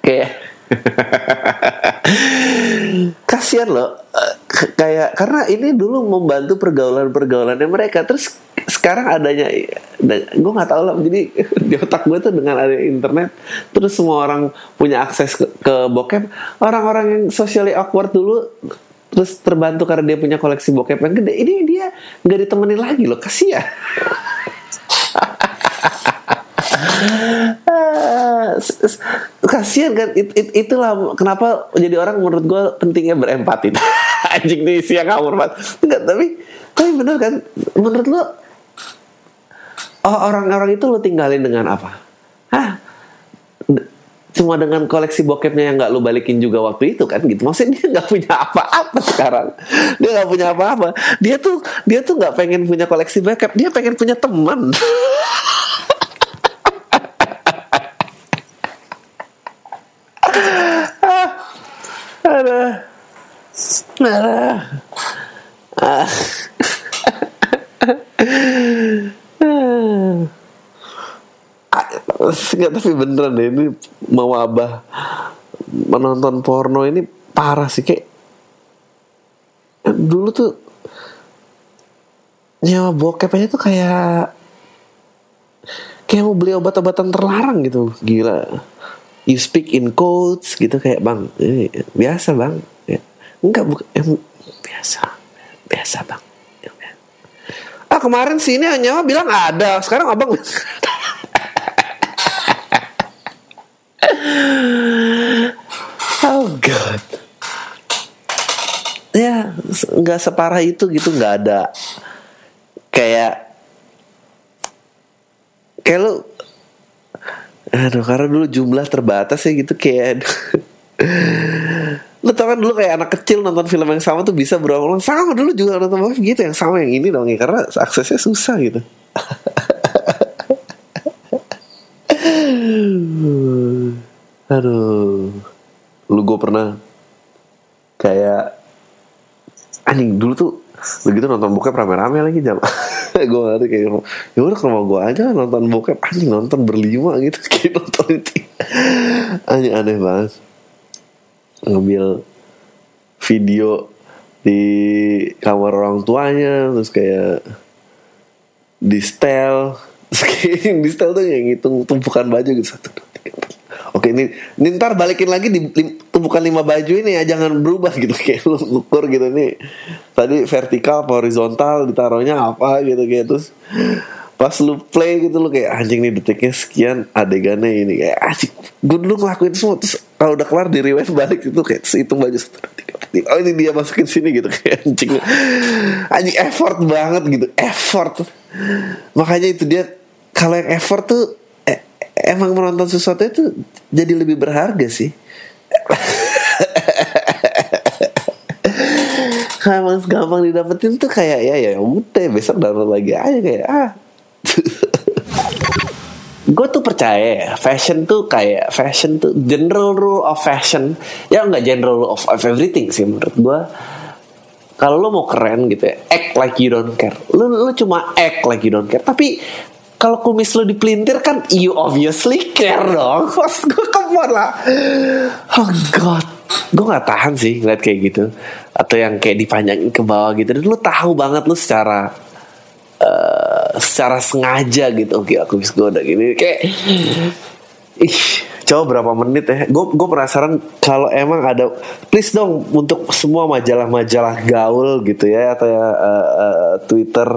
Kayak kasihan loh kayak karena ini dulu membantu pergaulan-pergaulannya mereka terus sekarang adanya gue nggak tahu lah jadi di otak gue tuh dengan ada internet terus semua orang punya akses ke, ke bokep orang-orang yang socially awkward dulu terus terbantu karena dia punya koleksi bokep yang gede ini dia nggak ditemenin lagi loh kasihan kasihan kan it, it, itulah kenapa jadi orang menurut gue pentingnya berempati. Anjing nih siang ngawur banget. Enggak tapi tapi bener kan menurut lo oh, orang-orang itu lo tinggalin dengan apa? Hah? cuma dengan koleksi bokepnya yang nggak lu balikin juga waktu itu kan gitu. Maksudnya dia nggak punya apa-apa sekarang. Dia nggak punya apa-apa. Dia tuh dia tuh nggak pengen punya koleksi bokep. Dia pengen punya teman ada ada ah. Tapi beneran deh ini mau abah menonton porno ini parah sih kayak dulu tuh nyawa bokep aja tuh kayak kayak mau beli obat-obatan terlarang gitu gila you speak in codes gitu kayak bang ini biasa bang. Ya. enggak bukan em, biasa biasa bang. Ya, biasa. ah kemarin sini nyawa bilang ada sekarang abang oh god. Ya nggak separah itu gitu nggak ada. Kayak kayak lu aduh karena dulu jumlah terbatas ya gitu kayak lu tau kan dulu kayak anak kecil nonton film yang sama tuh bisa berulang-ulang. Sama dulu juga nonton film gitu yang sama yang ini dong ya karena aksesnya susah gitu. Aduh. Lu gue pernah kayak anjing dulu tuh begitu nonton bokep rame-rame lagi jam gue ngerti kayak ya udah ke rumah gue aja nonton bokep. Anjing nonton berlima gitu kayak nonton itu anjing aneh banget. Ngambil video di kamar orang tuanya terus kayak di yang di setel tuh yang ngitung tumpukan baju gitu satu dua tiga empat Oke ini, ini ntar balikin lagi di lim- tumpukan lima baju ini ya jangan berubah gitu kayak lu ukur gitu. Nih tadi vertikal horizontal ditaruhnya apa gitu kayak terus pas lu play gitu lu kayak anjing nih detiknya sekian adegannya ini. Kayak anjing gue dulu ngelakuin semua. Terus kalau udah kelar di rewind balik itu kayak hitung baju oh ini dia masukin sini gitu kayak anjing. Anjing effort banget gitu effort. Makanya itu dia kalau yang effort tuh emang menonton sesuatu itu jadi lebih berharga sih. Emang gampang didapetin tuh kayak ya ya udah besok download lagi aja kayak ah. Gue tuh percaya ya, fashion tuh kayak fashion tuh general rule of fashion. Ya nggak general rule of, of everything sih menurut gue kalau lo mau keren gitu ya act like you don't care. Lo lo cuma act like you don't care. Tapi kalau kumis lo dipelintir kan you obviously care dong. Mas gue ke mana lah. Oh god. Gue nggak tahan sih ngeliat kayak gitu. Atau yang kayak dipanjangin ke bawah gitu. Dan lo tahu banget lo secara eh, secara sengaja gitu. Oke aku bisa gue udah gini. Kayak ih coba berapa menit ya? Gue gue penasaran kalau emang ada please dong untuk semua majalah-majalah gaul gitu ya atau ya eh, eh, Twitter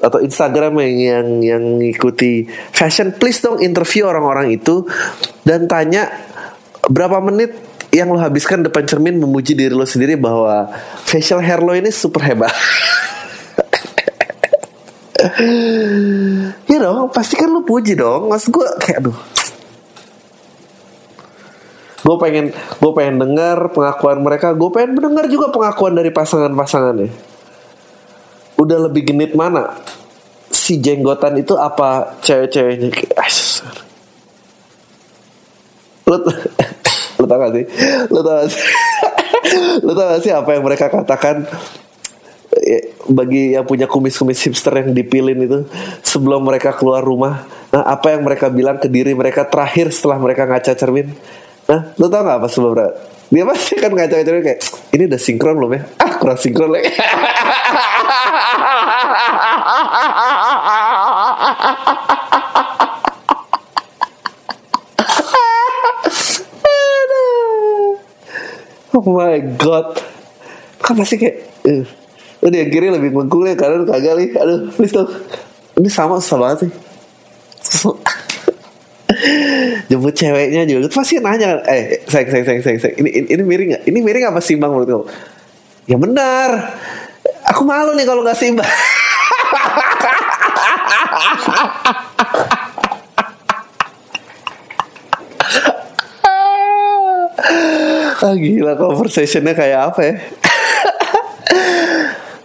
atau Instagram yang yang yang ngikuti fashion please dong interview orang-orang itu dan tanya berapa menit yang lo habiskan depan cermin memuji diri lo sendiri bahwa facial hair lo ini super hebat. Ya dong pasti kan lu puji dong. Mas gue kayak aduh gue pengen gue pengen dengar pengakuan mereka. Gue pengen mendengar juga pengakuan dari pasangan-pasangannya. Udah lebih genit mana? Si jenggotan itu apa cewek-ceweknya? Lu lu tau gak sih? Lu tau gak sih? Lu tau gak sih apa yang mereka katakan? Eh, bagi yang punya kumis-kumis hipster yang dipilin itu sebelum mereka keluar rumah nah apa yang mereka bilang ke diri mereka terakhir setelah mereka ngaca cermin nah lu tau gak apa sebelum mereka dia pasti kan ngaca cermin kayak ini udah sinkron belum ya? Ah kurang sinkron lagi. Oh my god. Kan pasti kayak uh, Udah kiri lebih mengkul Karena kagak nih. Aduh please dong. Ini sama susah banget sih. Susah Jemput ceweknya juga. Pasti nanya Eh sayang sayang sayang sayang, sayang. Ini, ini, ini miring gak? Ini miring apa simbang menurut kamu? Ya benar. Aku malu nih kalau gak simbang ah gila conversationnya kayak apa ya?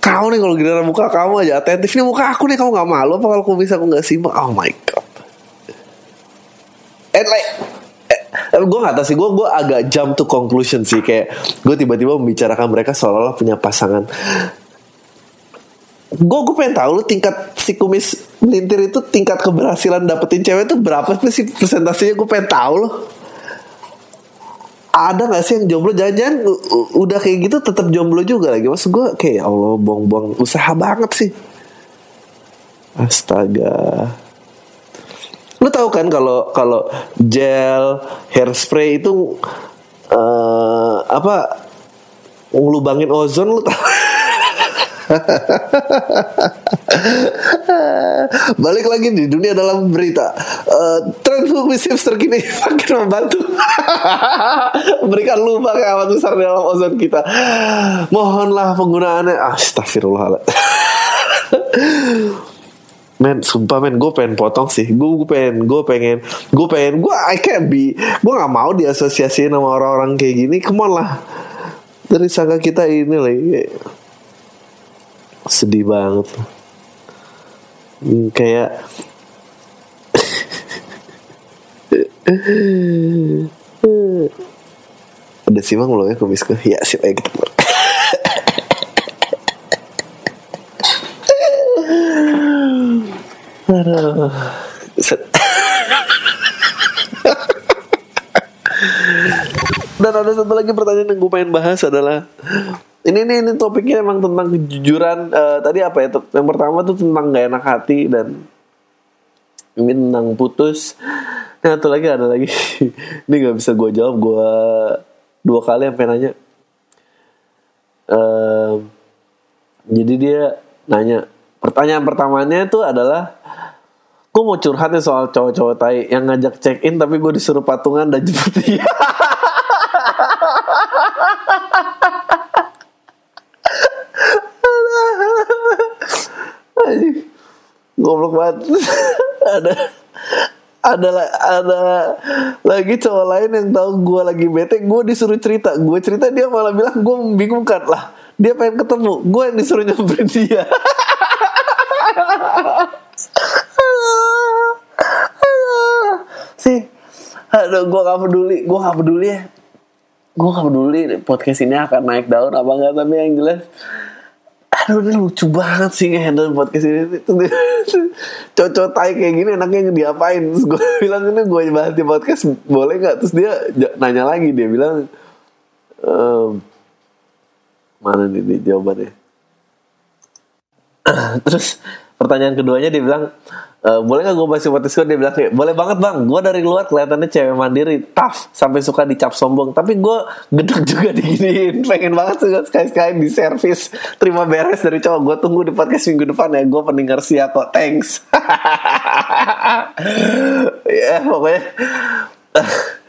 Kamu nih kalau giliran muka kamu aja atentif. Nih muka aku nih kamu nggak malu apa kalau aku bisa aku nggak simak oh my god and like gue gak tau sih. Gue gue agak jump to conclusion sih. Kayak gue tiba-tiba membicarakan mereka seolah-olah punya pasangan. Gue gue pengen tahu lu tingkat si kumis melintir itu tingkat keberhasilan dapetin cewek itu berapa sih presentasinya gue pengen tahu loh ada gak sih yang jomblo? Jangan-jangan udah kayak gitu tetap jomblo juga lagi. Maksud gue kayak ya Allah bong-bong usaha banget sih. Astaga lu tahu kan kalau kalau gel hairspray itu eh apa ngelubangin ozon lu tahu? Balik lagi di dunia dalam berita. Uh, Tren kumis hipster kini makin membantu. Memberikan lubang yang amat besar dalam ozon kita. Mohonlah penggunaannya. Astagfirullahaladzim Men, sumpah men, gue pengen potong sih. Gue gue pengen, gue pengen, gue pengen, gue I can't be, gue nggak mau diasosiasiin sama orang-orang kayak gini. Come on lah, dari sangka kita ini lagi sedih banget. Hmm, kayak Udah simak belum ya kumisku? Ya sip ayo kita Dan ada satu lagi pertanyaan yang gue pengen bahas adalah ini ini ini topiknya emang tentang kejujuran. Eh, tadi apa ya? Yang pertama tuh tentang gak enak hati dan ini tentang putus. Nah, satu lagi ada lagi. ini nggak bisa gue jawab. Gue dua kali sampai nanya. Eh, jadi dia nanya. Pertanyaan pertamanya itu adalah gue mau curhat nih soal cowok-cowok tai yang ngajak check in tapi gue disuruh patungan dan jemput dia. Goblok banget. ada ada ada lagi cowok lain yang tahu gue lagi bete gue disuruh cerita gue cerita dia malah bilang gue membingungkan lah dia pengen ketemu gue yang disuruh nyamperin dia sih. Aduh gue gak peduli gue gak peduli ya. Gue gak peduli podcast ini akan naik daun apa enggak tapi yang jelas aduh ini lucu banget sih ngehandle podcast ini. Cocok tai kayak gini enaknya diapain? Terus gue bilang ini gue bahas di podcast boleh nggak? Terus dia nanya lagi dia bilang ehm, mana nih, nih jawabannya? Terus pertanyaan keduanya dia bilang e, boleh nggak gue bahas podcast gue dia bilang kayak boleh banget bang. Gue dari luar kelihatannya cewek mandiri tough sampai suka dicap sombong. Tapi gue gedek juga diginiin. Pengen banget juga sekali sekali di servis terima beres dari cowok. Gue tunggu di podcast minggu depan ya. Gue pendengar sia kok. Thanks. Ya pokoknya.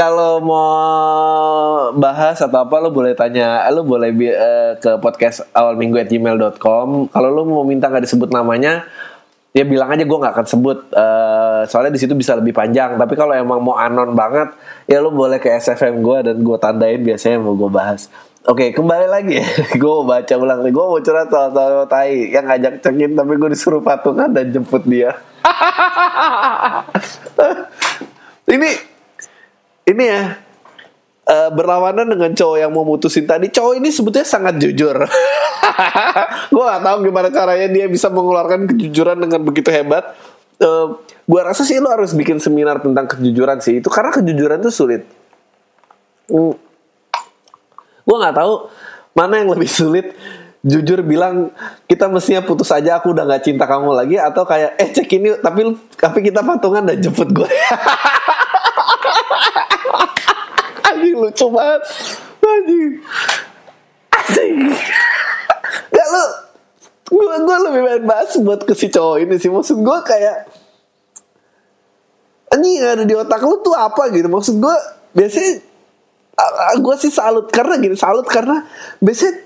Kalau mau bahas atau apa lo boleh tanya lo boleh eh, ke podcast awal minggu at gmail.com kalau lo mau minta nggak disebut namanya ya bilang aja gue nggak akan sebut Eh, soalnya di situ bisa lebih panjang. Tapi kalau emang mau anon banget ya lo boleh ke SFM gue dan gue tandain biasanya mau gue bahas. Oke kembali lagi. Gue mau baca ulang Gue mau curhat soal soal tai Yang ngajak cekin Tapi gue disuruh patungan dan jemput dia. Ini Ini ya eh, berlawanan dengan cowok yang mau mutusin tadi cowok ini sebetulnya sangat jujur. Gue gak tahu gimana caranya dia bisa mengeluarkan kejujuran dengan begitu hebat. Eh, gue rasa sih lo harus bikin seminar tentang kejujuran sih itu karena kejujuran itu sulit. Hmm. gue nggak tahu mana yang lebih sulit jujur bilang kita mestinya putus aja aku udah nggak cinta kamu lagi atau kayak eh cek ini tapi tapi kita patungan dan jemput gue lucu banget. Anjing. Anjing. Gak lu gue gue lebih main bahas buat ke si cowok ini sih. Maksud gue kayak anjing yang ada di otak lu tuh apa? Gitu. Maksud gue biasanya gue sih salut karena gini salut karena biasanya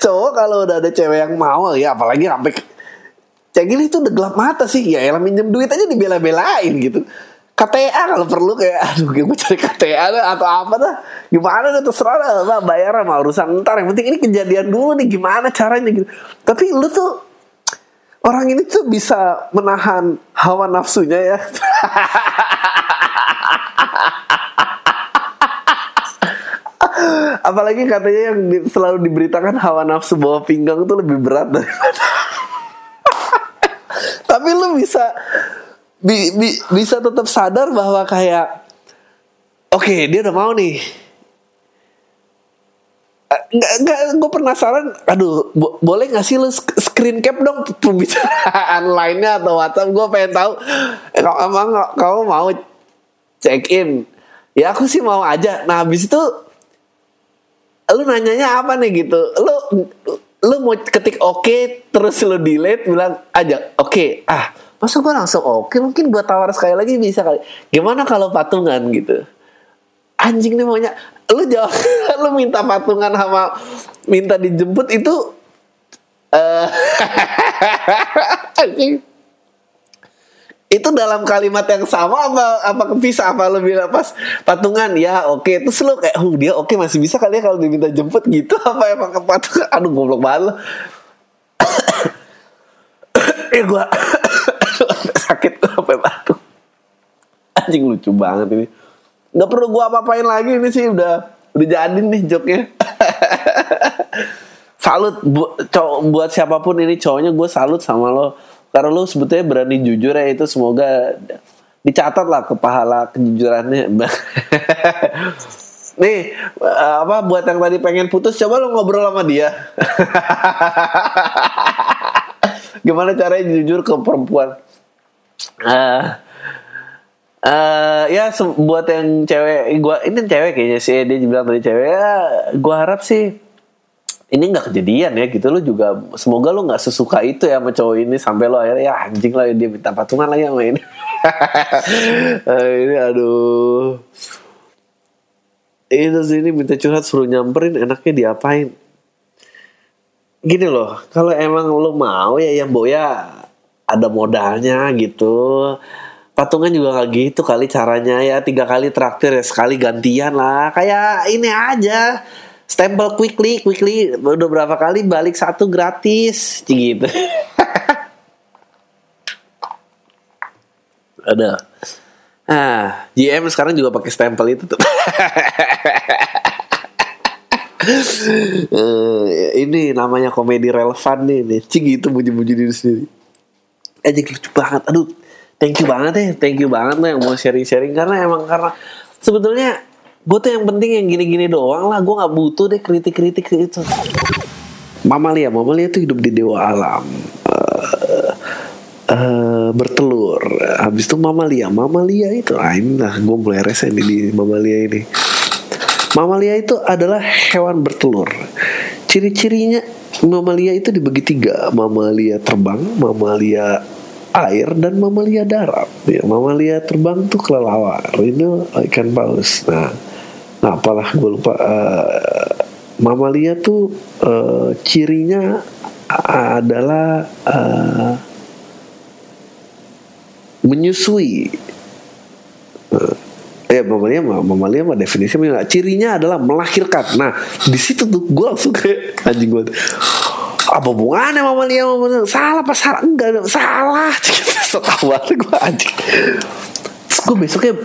cowok kalau udah ada cewek yang mau ya apalagi sampai kayak gini tuh udah gelap mata sih. Ya elah minjem duit aja dibela-belain gitu KTA kalau perlu kayak aduh gue cari KTA dah, atau apa dah. Gimana dah terserah dah. Bah, bayar sama urusan ntar. Yang penting ini kejadian dulu nih gimana caranya gitu. Tapi lu tuh orang ini tuh bisa menahan hawa nafsunya ya. Apalagi katanya yang selalu diberitakan hawa nafsu bawah pinggang tuh lebih berat daripada tapi lu bisa bi- bi- bisa tetap sadar bahwa kayak oke dia udah mau nih. Eh, nggak nggak gue penasaran aduh bo- boleh nggak sih lu screen cap dong pembicaraan lainnya atau WhatsApp? Gue pengen tahu eh, kalau emang kamu mau check in? Ya aku sih mau aja. Nah habis itu lu nanyanya apa nih gitu? Lu lu mau ketik oke terus lu delete bilang aja oke ah masa gue langsung oke mungkin gue tawar sekali lagi bisa kali. Gimana kalau patungan gitu? Anjing nih maunya. Lu jawab lu minta patungan sama minta dijemput itu anjing. Itu dalam kalimat yang sama apa apa kepisah? Apa lu bilang pas patungan? Ya oke. Terus lu kayak oh dia oke masih bisa kali ya kalau diminta jemput gitu. Apa emang ke patungan aduh goblok banget eh gua sakit gua sampai batuk. Anjing lucu banget ini. Nggak perlu gua apa-apain lagi ini sih udah udah jadi nih joknya salut bu, cowok buat siapa pun ini cowoknya gue salut sama lo. Karena lo sebetulnya berani jujur ya itu semoga dicatat lah ke pahala kejujurannya. Nih apa buat yang tadi pengen putus coba lo ngobrol sama dia. Gimana caranya jujur ke perempuan Eh ya buat yang cewek gua ini cewek kayaknya sih dia bilang tadi cewek ya gua harap sih ini nggak kejadian ya gitu. Lo juga semoga lo nggak sesuka itu ya sama cowok ini sampai lo akhirnya ya anjing lah dia minta patungan lagi sama ini. Eh, ini aduh. Ini minta curhat suruh nyamperin enaknya diapain? Gini loh kalau emang lo mau ya yang boya ada modalnya gitu. Patungan juga nggak gitu kali caranya ya tiga kali traktir ya sekali gantian lah. Kayak ini aja. Stempel quickly quickly udah berapa kali balik satu gratis. Gitu. Ada. Ah GM sekarang juga pakai stempel itu tuh. Eh, ini namanya komedi relevan nih nih. Cing gitu muji-muji diri sendiri aja lucu banget. Aduh thank you banget ya thank you banget lo yang mau sharing-sharing. Karena emang karena sebetulnya gue tuh yang penting yang gini-gini doang lah. Gue nggak butuh deh kritik-kritik itu. Mamalia Mamalia tuh hidup di dewa alam eh, bertelur. Habis itu Mamalia Mamalia itu ah ini lah gue mulai rese nih di Mamalia ini. Mamalia itu adalah hewan bertelur. Ciri-cirinya mamalia itu dibagi tiga, mamalia terbang, mamalia air, dan mamalia darat. Ya, mamalia terbang tuh kelelawar, ini ikan paus. Nah, nah apalah gue lupa. eh, mamalia tuh eh, cirinya adalah eh, menyusui ya mamalia mah mamalia mah definisinya cirinya adalah melahirkan. Nah di situ tuh gue langsung kayak anjing gue apa hubungannya mamalia mamalia? Salah pas salah? Enggak salah. Setawa gue anjing. Gue besoknya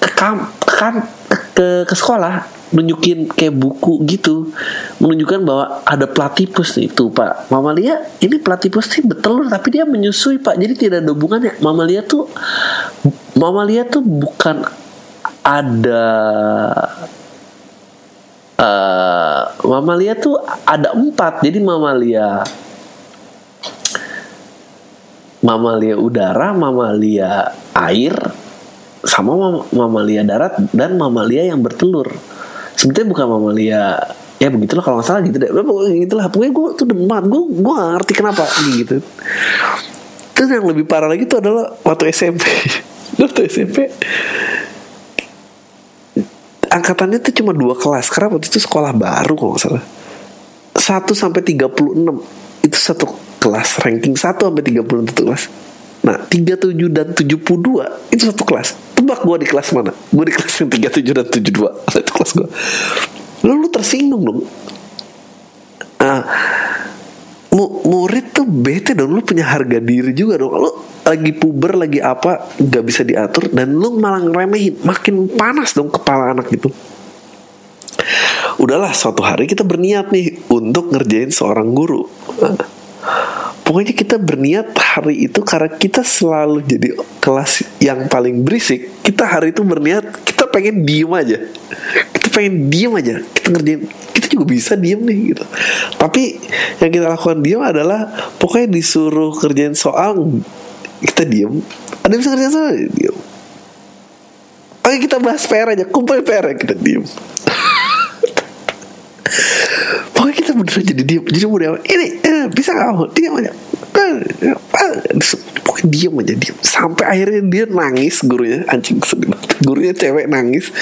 ke kam ke, kam- ke ke sekolah nunjukin kayak buku gitu. Menunjukkan bahwa ada platipus nih. Tuh pak. Mamalia ini platipus sih bertelur tapi dia menyusui pak. Jadi tidak ada hubungannya. Mamalia tuh mamalia tuh bukan ada eh mamalia tuh ada empat. Jadi mamalia mamalia udara mamalia air sama mam- mamalia darat dan mamalia yang bertelur. Sebetulnya bukan mamalia ya begitulah kalau nggak salah gitu deh. Pokoknya gitulah. Pokoknya gue tuh demat gue gue gak ngerti kenapa gitu. Terus yang lebih parah lagi tuh adalah waktu SMP waktu SMP angkatannya tuh cuma dua kelas. Karena waktu itu sekolah baru kalau nggak salah. 1 sampai 36 itu satu kelas. Ranking 1 sampai 36 itu kelas. Nah 37 dan 72 itu satu kelas. Tebak gue di kelas mana? Gue di kelas yang 37 dan 72 itu kelas gue lu, lu tersinggung dong. Ah mu, murid tuh bete dong. Lu punya harga diri juga dong. Lu lagi puber lagi apa nggak bisa diatur dan lu malah ngeremehin. Makin panas dong kepala anak gitu. Udahlah suatu hari kita berniat nih untuk ngerjain seorang guru. Pokoknya kita berniat hari itu karena kita selalu jadi kelas yang paling berisik. Kita hari itu berniat pengen diem aja. Kita pengen diem aja. Kita ngerjain. Kita juga bisa diem nih gitu. Tapi yang kita lakukan diem adalah pokoknya disuruh kerjain soal kita diem. Ada bisa kerjain soal? Diem. Oke kita bahas PR aja. Kumpul PR kita diem. Pokoknya kita beneran jadi diem. Jadi udah Ini eh, bisa gak Diam aja Pokoknya diem aja diem. Sampai akhirnya dia nangis Gurunya. Anjing sedih Gurunya cewek nangis.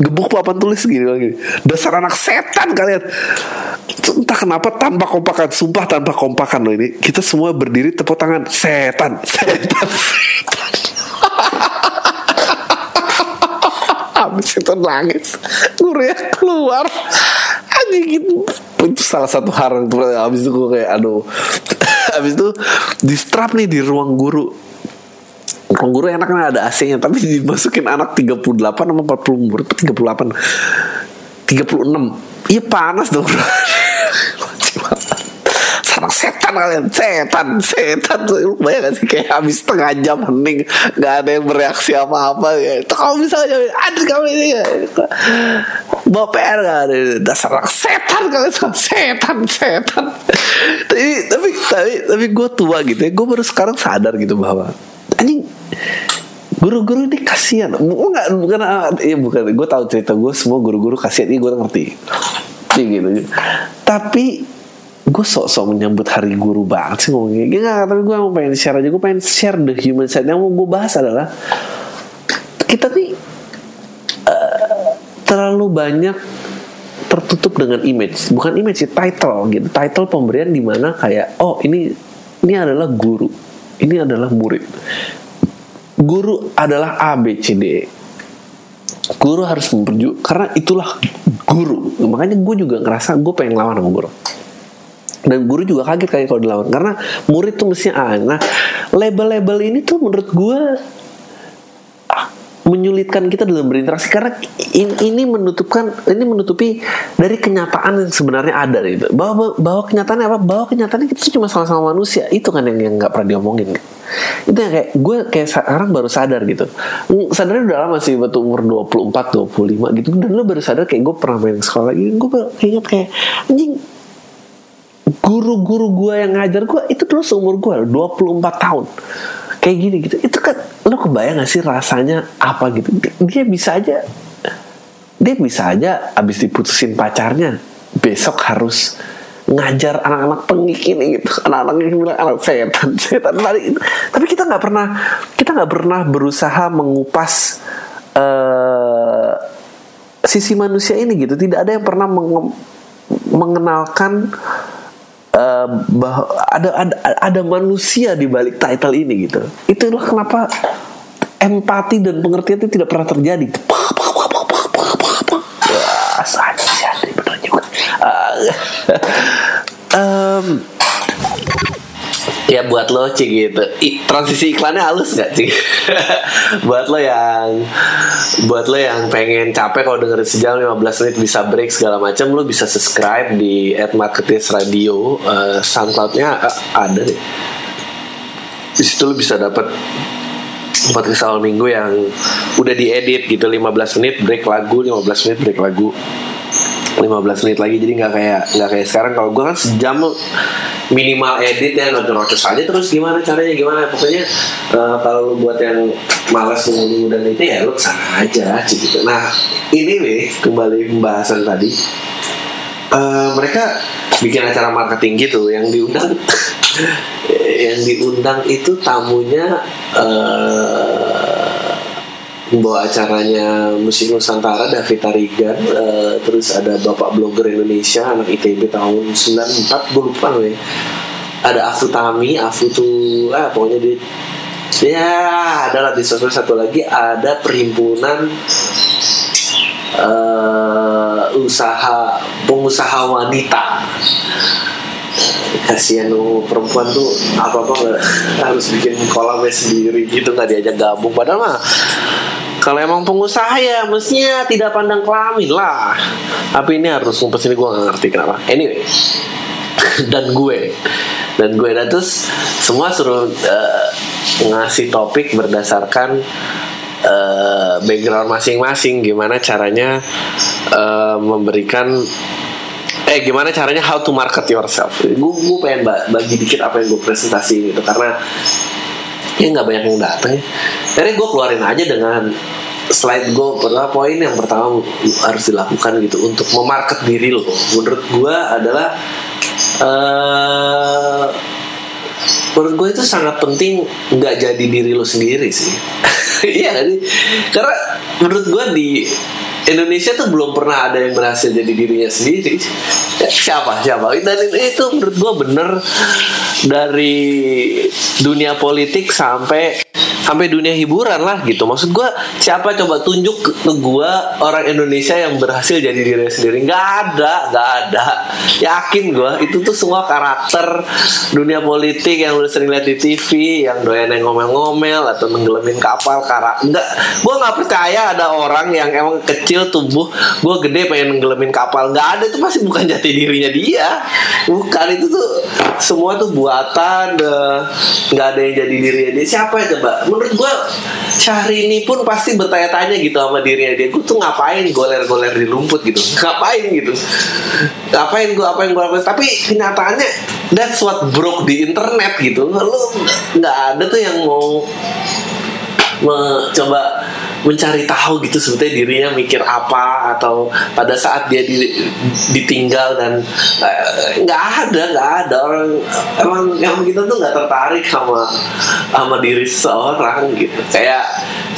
Gebuk papan tulis gini lagi. Dasar anak setan kalian. Entah kenapa tanpa kompakan. Sumpah tanpa kompakan loh ini. Kita semua berdiri tepuk tangan. Setan Setan Setan. Habis itu nangis? Gurunya keluar Anjing itu Itu salah satu hal Habis itu gue kayak aduh. Habis itu Di strap nih di ruang guru. Ruang guru enak kan ada AC-nya. Tapi dimasukin anak 38 sama 40 murid 38 36 Iya panas dong bro Sarang setan kalian. Setan Setan. Lu bayang gak sih? Kayak habis setengah jam hening Gak ada yang bereaksi apa-apa ya. Itu kamu bisa aja Ada kamu ini Bawa PR gak ada? Dasar setan kalian Setan Setan. Tapi Tapi Tapi, tapi gue tua gitu ya. Gue baru sekarang sadar gitu bahwa Anjing guru-guru ini kasihan. Nggak bukan ya bukan. Gue tahu cerita gue semua guru-guru kasihan. Ini gue ngerti. Iya gitu. Tapi gue sok-sok menyambut hari guru banget sih ngomongnya. Gak, tapi gue mau pengen share aja. Gue pengen share the human side. Yang mau gue bahas adalah kita nih uh, terlalu banyak tertutup dengan image. Bukan image sih title gitu. Title pemberian di mana kayak oh ini ini adalah guru. Ini adalah murid. Guru adalah A B C D. Guru harus memperju karena itulah guru. Makanya gue juga ngerasa gue pengen lawan sama guru dan guru juga kaget kayak kalau dilawan. Karena murid tuh mestinya A nah label-label ini tuh menurut gue ah, menyulitkan kita dalam berinteraksi. Karena ini, menutupkan ini menutupi dari kenyataan yang sebenarnya ada gitu. Bahwa bahwa kenyataannya apa? Bahwa kenyataannya kita cuma sama-sama manusia. Itu kan yang yang nggak pernah diomongin. Itu yang kayak gue kayak sekarang baru sadar gitu. Sadarnya udah lama sih waktu umur 24 25 gitu. Dan lo baru sadar kayak gue pernah main sekolah lagi. Gue ingat kayak anjing guru-guru gue yang ngajar gue itu dulu seumur gue 24 tahun. Kayak gini gitu. Itu kan lo kebayang gak sih rasanya apa gitu? Dia bisa aja dia bisa aja abis diputusin pacarnya besok harus ngajar anak-anak pengik ini gitu. Anak-anak yang bilang anak setan setan. Tapi, tapi kita nggak pernah kita nggak pernah berusaha mengupas uh, sisi manusia ini gitu. Tidak ada yang pernah menge mengenalkan uh, bahwa ada, ada ada manusia di balik title ini gitu. Itulah kenapa empati dan pengertian itu tidak pernah terjadi. Saja benar juga. Um, ya buat lo cik gitu. I, transisi iklannya halus nggak cik buat lo yang buat lo yang pengen capek kalau dengerin sejam 15 menit bisa break segala macam lo bisa subscribe di at marketis radio uh, soundcloudnya uh, ada deh di situ lo bisa dapat podcast awal minggu yang udah diedit gitu 15 menit break lagu 15 menit break lagu 15 menit lagi jadi nggak kayak nggak kayak sekarang. Kalau gue kan sejam minimal edit ya ngocor-ngocor aja terus gimana caranya gimana. Pokoknya uh, kalau lu buat yang malas nunggu dan itu ya lu sana aja gitu. Nah ini nih kembali pembahasan tadi uh, mereka bikin acara marketing gitu yang diundang yang diundang itu tamunya uh, membawa acaranya musik Nusantara David Tarigan uh, terus ada bapak blogger Indonesia anak ITB tahun 94 gue lupa ya ada Afu Tami Afu tuh ah pokoknya dia ya adalah di sosmed satu lagi ada perhimpunan eh, usaha pengusaha wanita. Kasihan lu perempuan tuh apa apa nggak harus bikin kolamnya sendiri gitu nggak diajak gabung. Padahal mah kalau emang pengusaha ya mestinya tidak pandang kelamin lah. Tapi ini harus ngumpet sini gue gak ngerti kenapa. Anyway dan gue. Dan gue dan terus semua suruh eh, ngasih topik berdasarkan eh, background masing-masing. Gimana caranya eh, memberikan eh gimana caranya how to market yourself. Gue gue pengen ba- bagi dikit apa yang gue presentasi gitu. Karena ya nggak banyak yang datang ya. Akhirnya gue keluarin aja dengan slide gue pertama poin yang pertama harus dilakukan gitu untuk memarket diri lo menurut gue adalah eh menurut gue itu sangat penting nggak jadi diri lo sendiri sih. Iya sih? Karena menurut gue di Indonesia tuh belum pernah ada yang berhasil jadi dirinya sendiri. Ya, siapa siapa? Dan itu menurut gue bener dari dunia politik sampai sampai dunia hiburan lah gitu. Maksud gue siapa coba tunjuk ke, gue orang Indonesia yang berhasil jadi dirinya sendiri? Nggak ada nggak ada. Yakin gue itu tuh semua karakter dunia politik yang udah sering lihat di TV yang doyan yang ngomel-ngomel atau nenggelamin kapal karak. Nggak gue nggak percaya ada orang yang emang kecil tumbuh gue gede pengen nenggelamin kapal. Nggak ada itu pasti bukan jati dirinya dia. Bukan itu tuh semua tuh buatan eh, nggak ada yang jadi dirinya dia. Siapa ya coba menurut gue Syahrini pun pasti bertanya-tanya gitu sama dirinya. Dia gue tuh ngapain goler-goler di rumput gitu? Ngapain gitu? Ngapain gue apa yang gue lakuin? Tapi kenyataannya that's what broke di internet gitu. Lu nggak ada tuh yang mau mencoba mencari tahu gitu sebetulnya dirinya mikir apa atau pada saat dia di- ditinggal dan eh, nggak ada nggak ada orang emang emang kita tuh nggak tertarik sama sama diri seseorang gitu. Kayak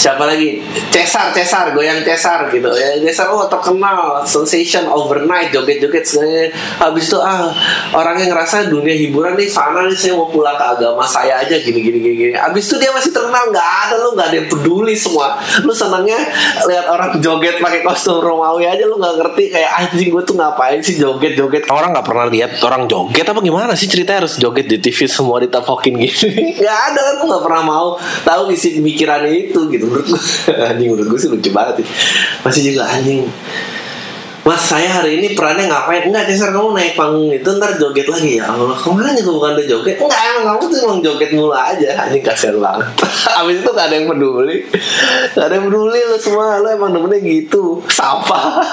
siapa lagi? Cesar Cesar goyang Cesar gitu. Ya Cesar oh terkenal sensation overnight joget-joget segalanya. Habis itu ah orangnya ngerasa dunia hiburan nih sana nih saya mau pulang ke agama saya aja gini gini gini, gini. habis itu dia masih terkenal nggak ada lu nggak ada yang peduli semua lu senangnya lihat orang joget pakai kostum Romawi aja lu nggak ngerti kayak anjing gue tuh ngapain sih joget joget orang nggak pernah lihat orang joget apa gimana sih ceritanya harus joget di TV semua ditafokin gini? Nggak ada kan lu nggak pernah mau tahu isi pemikirannya itu gitu. Menurut gue anjing menurut gue sih lucu banget sih. Masih juga anjing Mas saya hari ini perannya ngapain? Enggak Cesar kamu naik panggung itu ntar joget lagi. Ya Allah Ke mana juga bukan udah joget? Enggak emang kamu tuh emang joget mulu aja. Anjing kasihan banget. Abis itu gak ada yang peduli. Gak ada yang peduli lu semua. Lu emang demennya gitu. Sapa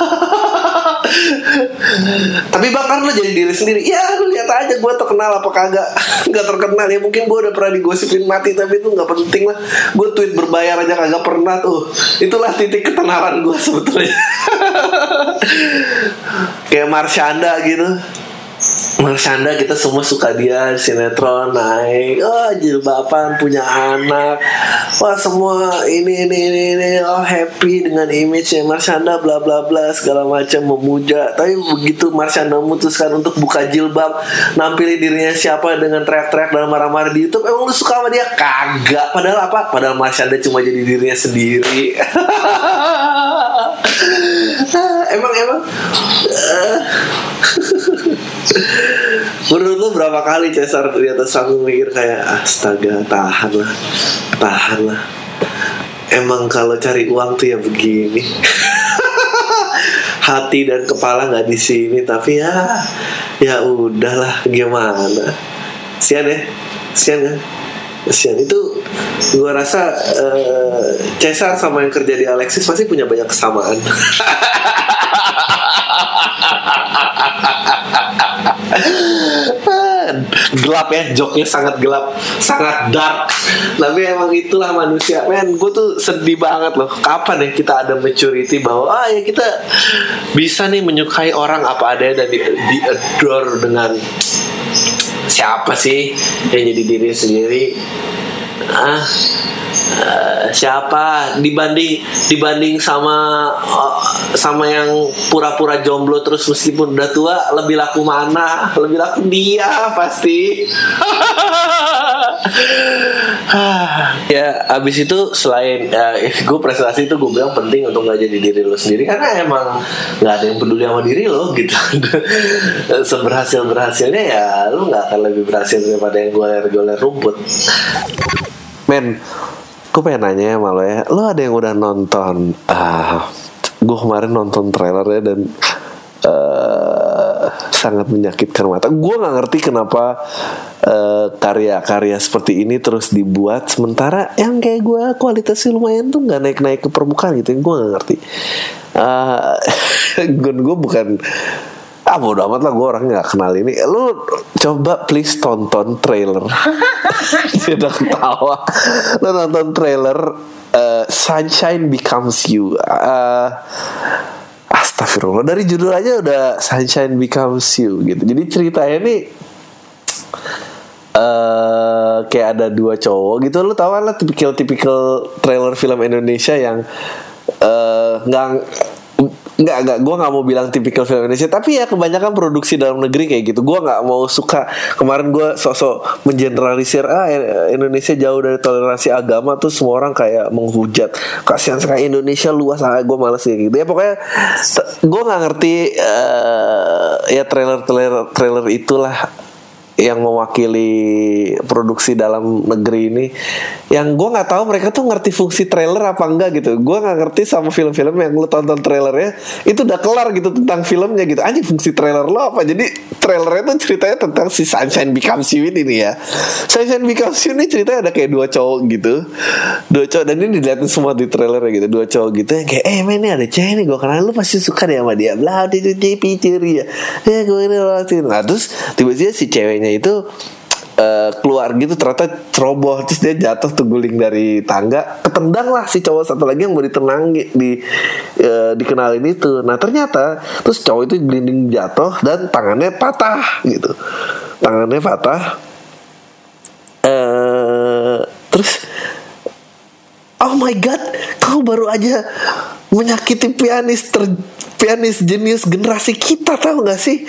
Tapi bahkan lu jadi diri sendiri. Ya lu lihat aja gue terkenal apa kagak. Gak terkenal. Ya Mungkin gue udah pernah digosipin mati Tapi itu gak penting lah. Gue tweet berbayar aja kagak pernah tuh. Itulah titik ketenaran gue sebetulnya kayak Marshanda gitu. Marshanda kita semua suka dia sinetron naik. Oh jilbaban punya anak. Wah semua ini ini ini, ini. oh happy dengan image nya bla bla bla segala macam memuja. Tapi begitu Marshanda memutuskan untuk buka jilbab nampilin dirinya siapa dengan teriak-teriak dan marah-marah di YouTube emang lu suka sama dia? Kagak. Padahal apa? Padahal Marshanda cuma jadi dirinya sendiri emang emang? Menurut lu berapa kali Cesar di atas panggung mikir kayak astaga tahan lah tahan lah emang kalau cari uang tuh ya begini. Hati dan kepala nggak di sini tapi ya ya udahlah gimana? Sian ya? Sian kan sian itu gua rasa eh, Cesar sama yang kerja di Alexis pasti punya banyak kesamaan. Gelap ya joknya sangat gelap sangat dark. Tapi emang itulah manusia. Men gue tuh sedih banget loh. Kapan ya kita ada maturity bahwa ah ya kita bisa nih menyukai orang apa adanya dan di, di adore dengan siapa sih yang jadi diri sendiri? Ah eh, siapa? Dibanding dibanding sama eh, sama yang pura-pura jomblo terus meskipun udah tua lebih laku mana? Lebih laku dia pasti ya abis itu selain ya, gue prestasi itu gue bilang penting untuk nggak jadi diri lo sendiri karena emang nggak ada yang peduli sama diri lo gitu. Seberhasil berhasilnya ya lo nggak akan lebih berhasil daripada yang goler-goler rumput. Men gue pengen nanya sama lo ya lo ada yang udah nonton ah gue kemarin nonton trailernya dan eh, sangat menyakitkan mata. Gue nggak ngerti kenapa eh, karya-karya seperti ini terus dibuat sementara yang kayak gue kualitasnya lumayan tuh nggak naik-naik ke permukaan gitu. Gue nggak ngerti. Uh, gue bukan ah bodo amat lah gue orang nggak kenal ini lu coba please tonton trailer dia udah ketawa lu nonton trailer uh, Sunshine Becomes You uh, Astagfirullah. Dari judul aja udah Sunshine Becomes You gitu. Jadi ceritanya nih eh kayak ada dua cowok gitu. Lu tau lah tipikal-tipikal trailer film Indonesia yang eh nggak nggak nggak. Gue nggak mau bilang tipikal film Indonesia. Tapi ya kebanyakan produksi dalam negeri kayak gitu. Gue nggak mau suka. Kemarin gue sosok mengeneralisir ah Indonesia jauh dari toleransi agama. Tuh semua orang kayak menghujat. Kasihan sekali Indonesia luas. Ah gue males kayak gitu. Ya pokoknya gue nggak ngerti uh, ya trailer trailer trailer itulah yang mewakili produksi dalam negeri ini yang gue nggak tahu mereka tuh ngerti fungsi trailer apa enggak gitu. Gue nggak ngerti sama film-film yang lu tonton trailernya itu udah kelar gitu tentang filmnya gitu. Aja fungsi trailer lo apa? Jadi trailernya tuh ceritanya tentang si Sunshine Becomes You ini nih ya. Sunshine Becomes You ini ceritanya ada kayak dua cowok gitu. Dua cowok dan ini dilihatin semua di trailernya gitu. Dua cowok gitu yang kayak eh men ini ada cewek nih gue kenal lu pasti suka deh sama dia. Blah dia dia ya. Ya gue ini nah terus tiba-tiba si ceweknya itu uh, keluar gitu ternyata ceroboh. Terus dia jatuh tuh guling dari tangga. Ketendang lah si cowok satu lagi yang mau ditenang di uh, dikenalin itu. Nah ternyata terus cowok itu gelinding jatuh dan tangannya patah gitu. Tangannya patah. Uh, terus oh my god kau baru aja menyakiti pianis ter pianis jenius generasi kita tahu nggak sih?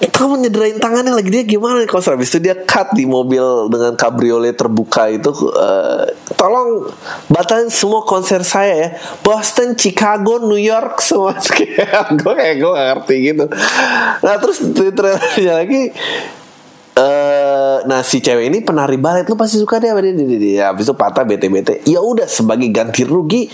Kamu nyederain tangannya lagi dia gimana? Kalau habis itu dia cut di mobil dengan kabriolet terbuka itu uh, tolong batalin semua konser saya ya. Boston Chicago New York semua. Gue kayak gue gak ngerti gitu. Nah terus di trailernya lagi Uh, nah si cewek ini penari balet lu pasti suka dia. Dia, dia, dia. habis itu patah bete bete ya udah sebagai ganti rugi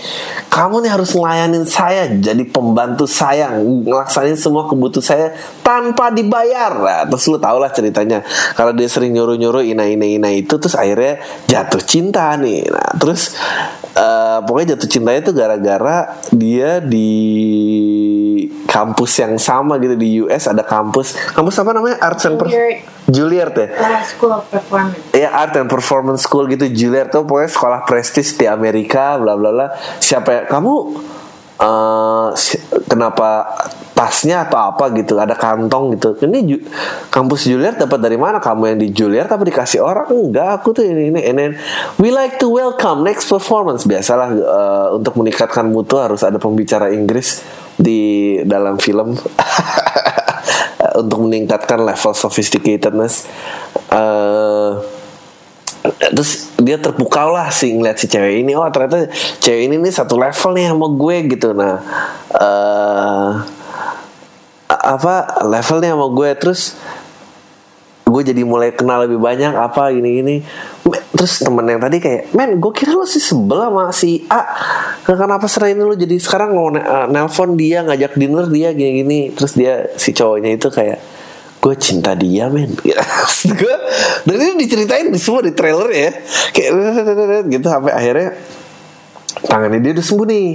kamu nih harus ngelayanin saya jadi pembantu saya. Ngelaksanin semua kebutuhan saya tanpa dibayar. Nah, terus lu tau lah ceritanya. Kalau dia sering nyuruh nyuruh ina ina ina itu terus akhirnya jatuh cinta nih. Nah terus uh, pokoknya jatuh cintanya itu gara-gara dia di kampus yang sama gitu di US ada kampus. Kampus apa namanya? Arts and Performance Juilliard ya? Uh, School of Performance. Iya Art and Performance School gitu Juilliard tuh pokoknya sekolah prestis di Amerika bla bla bla. Siapa ya? Kamu uh, kenapa tasnya atau apa gitu ada kantong gitu ini ju kampus Juilliard dapat dari mana kamu yang di Juilliard tapi dikasih orang enggak aku tuh ini ini and then we like to welcome next performance biasalah uh, untuk meningkatkan mutu harus ada pembicara Inggris di dalam film untuk meningkatkan level sophisticatedness uh, terus dia terpukau lah sih ngeliat si cewek ini. Oh ternyata cewek ini nih satu level nih sama gue gitu. Nah uh, apa levelnya sama gue. Terus gue jadi mulai kenal lebih banyak apa gini gini terus temen yang tadi kayak men gue kira lo sih sebel sama si A. Kenapa serah ini lo jadi sekarang mau uh, nelpon dia ngajak dinner dia gini gini. Terus dia si cowoknya itu kayak gue cinta dia men. Gue dan ini diceritain di semua di trailer ya. Kayak gitu sampai akhirnya tangannya dia udah sembuh nih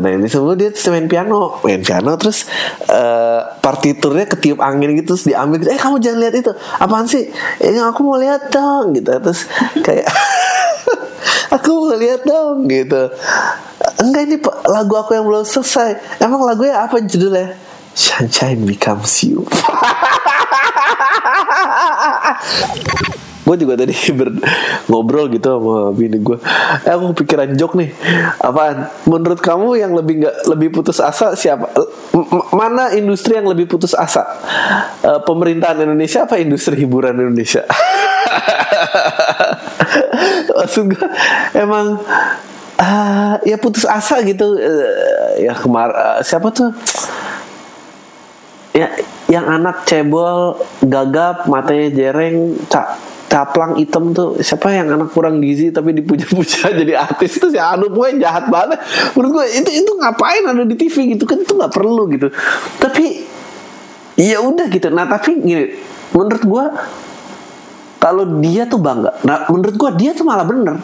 Nah yang disebut dia main piano. Main piano terus uh, Partiturnya ketiup angin gitu Terus diambil gitu Eh kamu jangan lihat itu. Apaan sih? Ini aku mau lihat dong gitu. Terus kayak Aku mau lihat dong gitu. Enggak ini lagu aku yang belum selesai. Emang lagunya apa judulnya? Sunshine Becomes You gue juga tadi ber ngobrol gitu sama bini gue eh aku pikiran jok nih. Apaan? Menurut kamu yang lebih nggak lebih putus asa siapa? M mana industri yang lebih putus asa? Uh, pemerintahan Indonesia apa industri hiburan Indonesia? Maksud gue emang ah, ya putus asa gitu. Eh, ya kemar eh, siapa tuh? Ya yang anak cebol gagap matanya jereng ca caplang hitam tuh. Siapa yang anak kurang gizi tapi dipuja-puja jadi artis itu si Anu gue jahat banget. Menurut gue itu itu ngapain ada di TV gitu kan? Itu nggak perlu gitu. Tapi ya udah gitu. Nah tapi gini menurut gue kalau dia tuh bangga. Nah menurut gue dia tuh malah bener.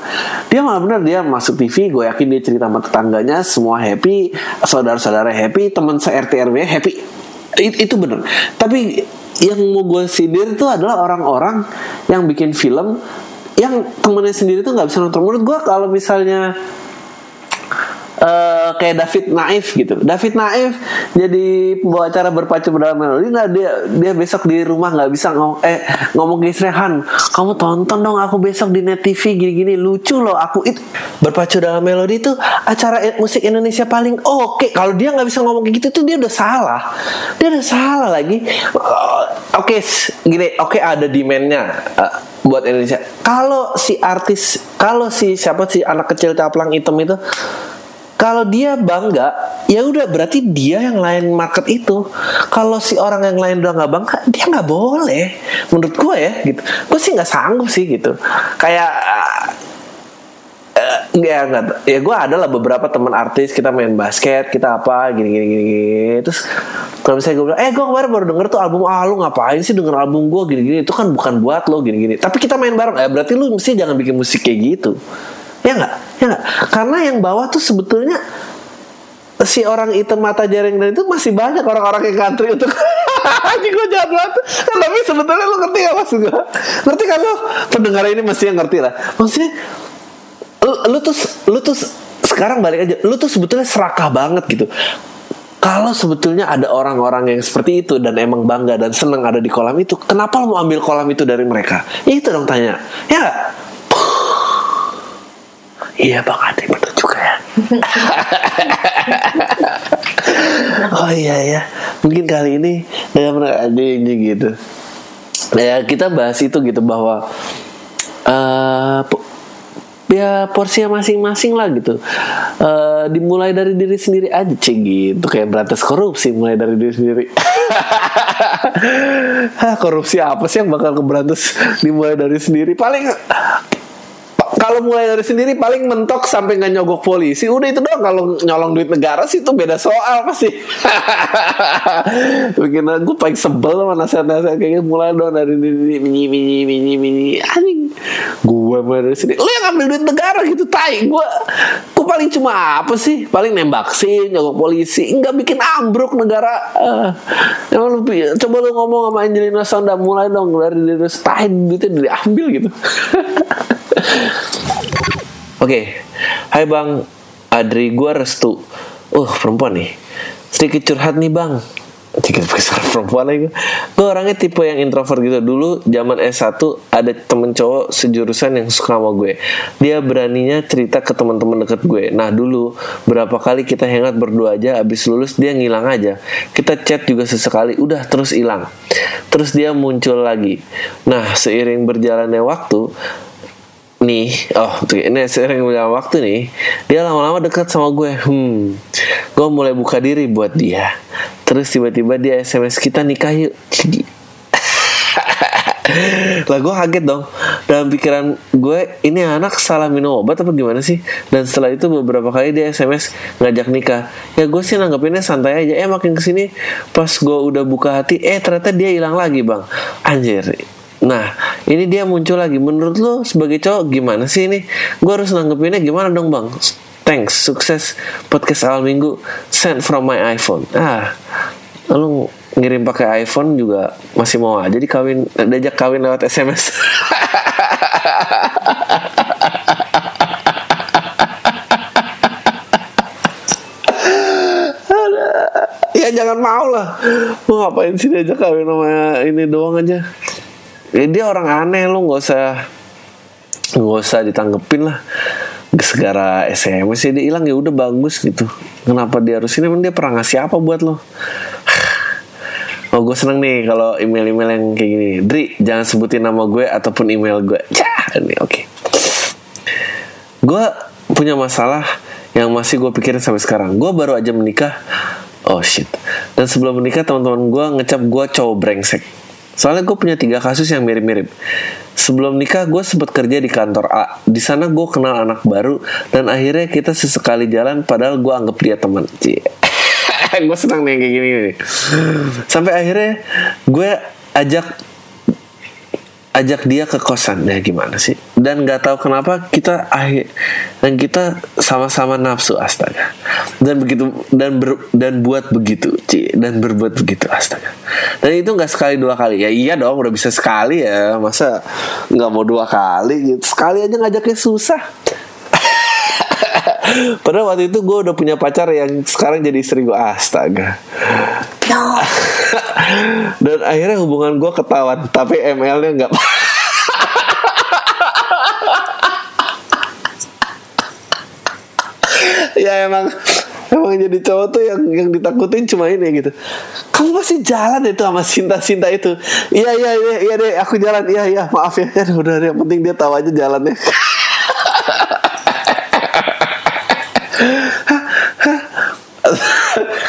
Dia malah bener. Dia masuk TV gue yakin dia cerita sama tetangganya semua happy saudara-saudara happy teman se RT RW happy It- itu bener. Tapi yang mau gue sindir itu adalah orang-orang yang bikin film yang temennya sendiri tuh nggak bisa nonton. Menurut gue kalau misalnya eh kayak David Naif gitu. David Naif jadi pembawa acara berpacu dalam melodi. Nah dia dia besok di rumah nggak bisa ngomong eh ngomong ke kamu tonton dong aku besok di net TV gini-gini lucu loh aku itu berpacu dalam melodi itu acara musik Indonesia paling oke. Kalau dia nggak bisa ngomong kayak gitu tuh dia udah salah. Dia udah salah lagi. Eh, Oke s- gini oke ada demandnya. eh, buat Indonesia. Kalau si artis, kalau si siapa sih anak kecil caplang hitam itu kalau dia bangga, ya udah berarti dia yang lain market itu. Kalau si orang yang lain udah nggak bangga, dia nggak boleh. Menurut gue ya, gitu. Gue sih nggak sanggup sih gitu. Kayak eh, ya nggak ya gue adalah beberapa teman artis kita main basket kita apa gini gini gini, gini. terus kalau misalnya gue bilang eh gue kemarin baru denger tuh album ah lu ngapain sih denger album gue gini gini itu kan bukan buat lo gini gini tapi kita main bareng eh berarti lu mesti jangan bikin musik kayak gitu ya nggak? Ya nggak? Karena yang bawah tuh sebetulnya si orang hitam mata jaring dan itu masih banyak orang-orang yang country untuk Anjing gue jahat banget. Tapi sebetulnya lu ngerti gak maksud gue Ngerti kan lu? Pendengar ini mesti yang ngerti lah. Maksudnya lu tuh lu tuh sekarang balik aja lu tuh sebetulnya serakah banget gitu. Kalau sebetulnya ada orang-orang yang seperti itu dan emang bangga dan seneng ada di kolam itu kenapa lu mau ambil kolam itu dari mereka? Itu dong tanya. Ya? Iya bang Ade betul juga ya. Oh iya ya mungkin kali ini dengan Ade ini gitu. Ya kita bahas itu gitu bahwa po- ya porsinya masing-masing lah gitu. Eh, dimulai dari diri sendiri aja cik gitu. Kayak berantas korupsi mulai dari diri sendiri. Hah, korupsi apa sih yang bakal keberantas dimulai dari sendiri? Paling kalau mulai dari sendiri paling mentok sampai nggak nyogok polisi udah itu doang kalau nyolong duit negara sih itu beda soal pasti bikin gue paling sebel sama nasihat-nasihat kayak gitu. mulai dong dari diri mini mini mini mini anjing gue mulai dari sini lu yang ambil duit negara gitu tai gue gue paling cuma apa sih paling nembak sih nyogok polisi nggak bikin ambruk negara Eh, pi- coba lu ngomong sama Angelina Sonda mulai dong dari diri lu, tai duitnya diambil gitu Oke, hai bang Adri, gue restu. Uh, perempuan nih. Sedikit curhat nih bang. Sedikit besar perempuan lagi. Gue orangnya tipe yang introvert gitu. Dulu zaman S1 ada temen cowok sejurusan yang suka sama gue. Dia beraninya cerita ke teman-teman deket gue. Nah dulu berapa kali kita hangout berdua aja, abis lulus dia ngilang aja. Kita chat juga sesekali, udah terus hilang. Terus dia muncul lagi. Nah seiring berjalannya waktu, nih oh tuh, ini sering berjalan waktu nih. Dia lama-lama dekat sama gue. Hmm gue mulai buka diri buat dia. Terus tiba-tiba dia sms kita nikah yuk. Lah gue kaget dong. Dalam pikiran gue ini anak salah minum obat apa gimana sih? Dan setelah itu beberapa kali dia sms ngajak nikah. Ya gue sih nanggepinnya santai aja. Eh makin ke sini pas gue udah buka hati eh ternyata dia hilang lagi bang. Anjir Nah, ini dia muncul lagi. Menurut lo sebagai cowok gimana sih ini? Gue harus nanggepinnya gimana dong bang? Thanks, sukses podcast awal minggu. Send from my iPhone. Ah, lu ngirim pakai iPhone juga masih mau aja dikawin, diajak kawin lewat SMS. ya jangan mau lah Lu ngapain sih diajak kawin sama ini doang aja ya dia orang aneh lu nggak usah nggak usah ditanggepin lah segara SMS sih dia hilang ya udah bagus gitu kenapa dia harus ini emang dia pernah ngasih apa buat lo Oh gue seneng nih kalau email-email yang kayak gini. Dri, jangan sebutin nama gue ataupun email gue. Cah, ini oke. Gue punya masalah yang masih gue pikirin sampai sekarang. Gue baru aja menikah. Oh shit. Dan sebelum menikah teman-teman gue ngecap gue cowok brengsek. Soalnya gue punya tiga kasus yang mirip-mirip. Sebelum nikah gue sempat kerja di kantor A. Di sana gue kenal anak baru dan akhirnya kita sesekali jalan padahal gue anggap dia teman. Gue senang nih kayak gini. Sampai akhirnya gue ajak ajak dia ke kosan. Ya gimana sih? Dan nggak tahu kenapa kita akhir dan kita sama-sama nafsu astaga. Dan begitu dan ber, dan buat begitu Ci. Dan berbuat begitu astaga. Dan itu nggak sekali dua kali. Ya iya dong udah bisa sekali ya. Masa nggak mau dua kali gitu? Sekali aja ngajaknya susah Padahal waktu itu gue udah punya pacar yang sekarang jadi istri gue astaga. Dan akhirnya hubungan gue ketahuan, tapi ML-nya nggak. ya emang emang jadi cowok tuh yang yang ditakutin cuma ini gitu. Kamu masih jalan itu sama Sinta Sinta itu? Iya iya iya iya deh aku jalan. Iya iya maaf ya. Kan udah yang penting dia tahu aja jalannya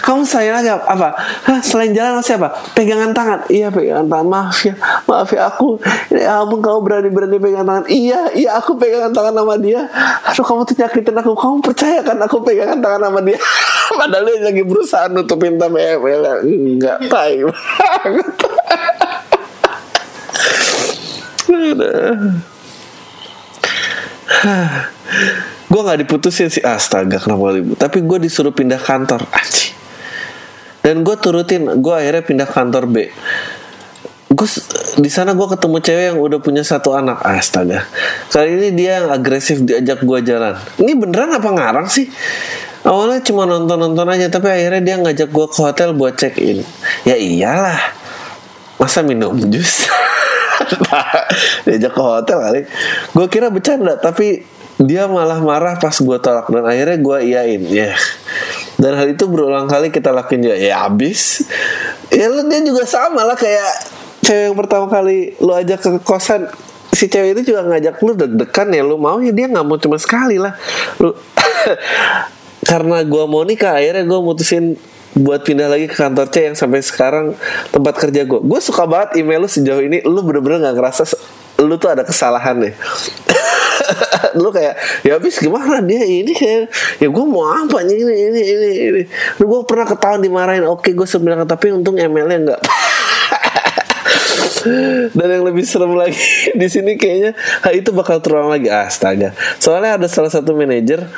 kamu sayang aja apa? Selain jalan masih apa pegangan tangan. Iya pegangan tangan. Maaf ya. Maaf ya aku. Ya ampun kamu berani berani pegangan tangan. Iya iya aku pegangan tangan sama dia. Aduh kamu tuh nyakitin aku. Kamu percaya kan aku pegangan tangan sama dia? Padahal dia lagi berusaha nutupin tapi enggak tai. Banget gue nggak diputusin sih. Astaga kenapa ribut? Tapi gue disuruh pindah kantor. Aci. dan gue turutin gue akhirnya pindah kantor B. Gue di sana gue ketemu cewek yang udah punya satu anak. Astaga. Kali ini dia yang agresif diajak gue jalan. Ini beneran apa ngarang sih? Awalnya cuma nonton nonton aja tapi akhirnya dia ngajak gue ke hotel buat check in. Ya iyalah. Masa minum jus diajak ke hotel kali. Gue kira bercanda tapi dia malah marah pas gue tolak. Dan akhirnya gue iyain ya. Yeah. dan hal itu berulang kali kita lakuin juga. Ya abis ya dia juga sama lah kayak cewek yang pertama kali lu ajak ke kosan. Si cewek itu juga ngajak lu deg-degan ya. Lu mau ya dia nggak mau cuma sekali lah. Lu karena gue mau nikah akhirnya gue mutusin buat pindah lagi ke kantor C yang sampai sekarang tempat kerja gue. Gue suka banget email lu sejauh ini. Lu bener-bener nggak ngerasa lu tuh ada kesalahan nih. lu kayak ya habis gimana dia ini kayak ya gue mau apa ini ini ini ini. Lu gue pernah ketahuan dimarahin. Oke gue sebenarnya tapi untung emailnya nggak. Dan yang lebih serem lagi di sini kayaknya hal itu bakal terulang lagi astaga. Soalnya ada salah satu manajer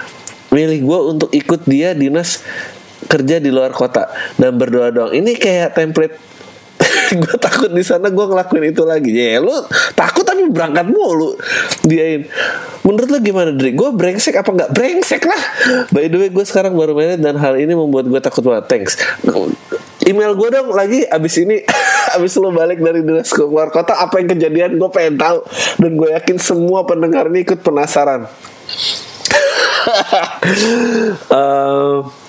milih gue untuk ikut dia dinas kerja di luar kota dan berdoa doang. Ini kayak template gue takut di sana gue ngelakuin itu lagi. Ya lu takut tapi berangkat mulu diain. Menurut lu gimana Dri? Gue brengsek apa enggak? Brengsek lah. By the way gue sekarang baru main dan hal ini membuat gue takut banget. Thanks. Email gue dong lagi abis ini abis lo balik dari dinas ke luar kota apa yang kejadian gue pengen tahu dan gue yakin semua pendengar ini ikut penasaran. uh,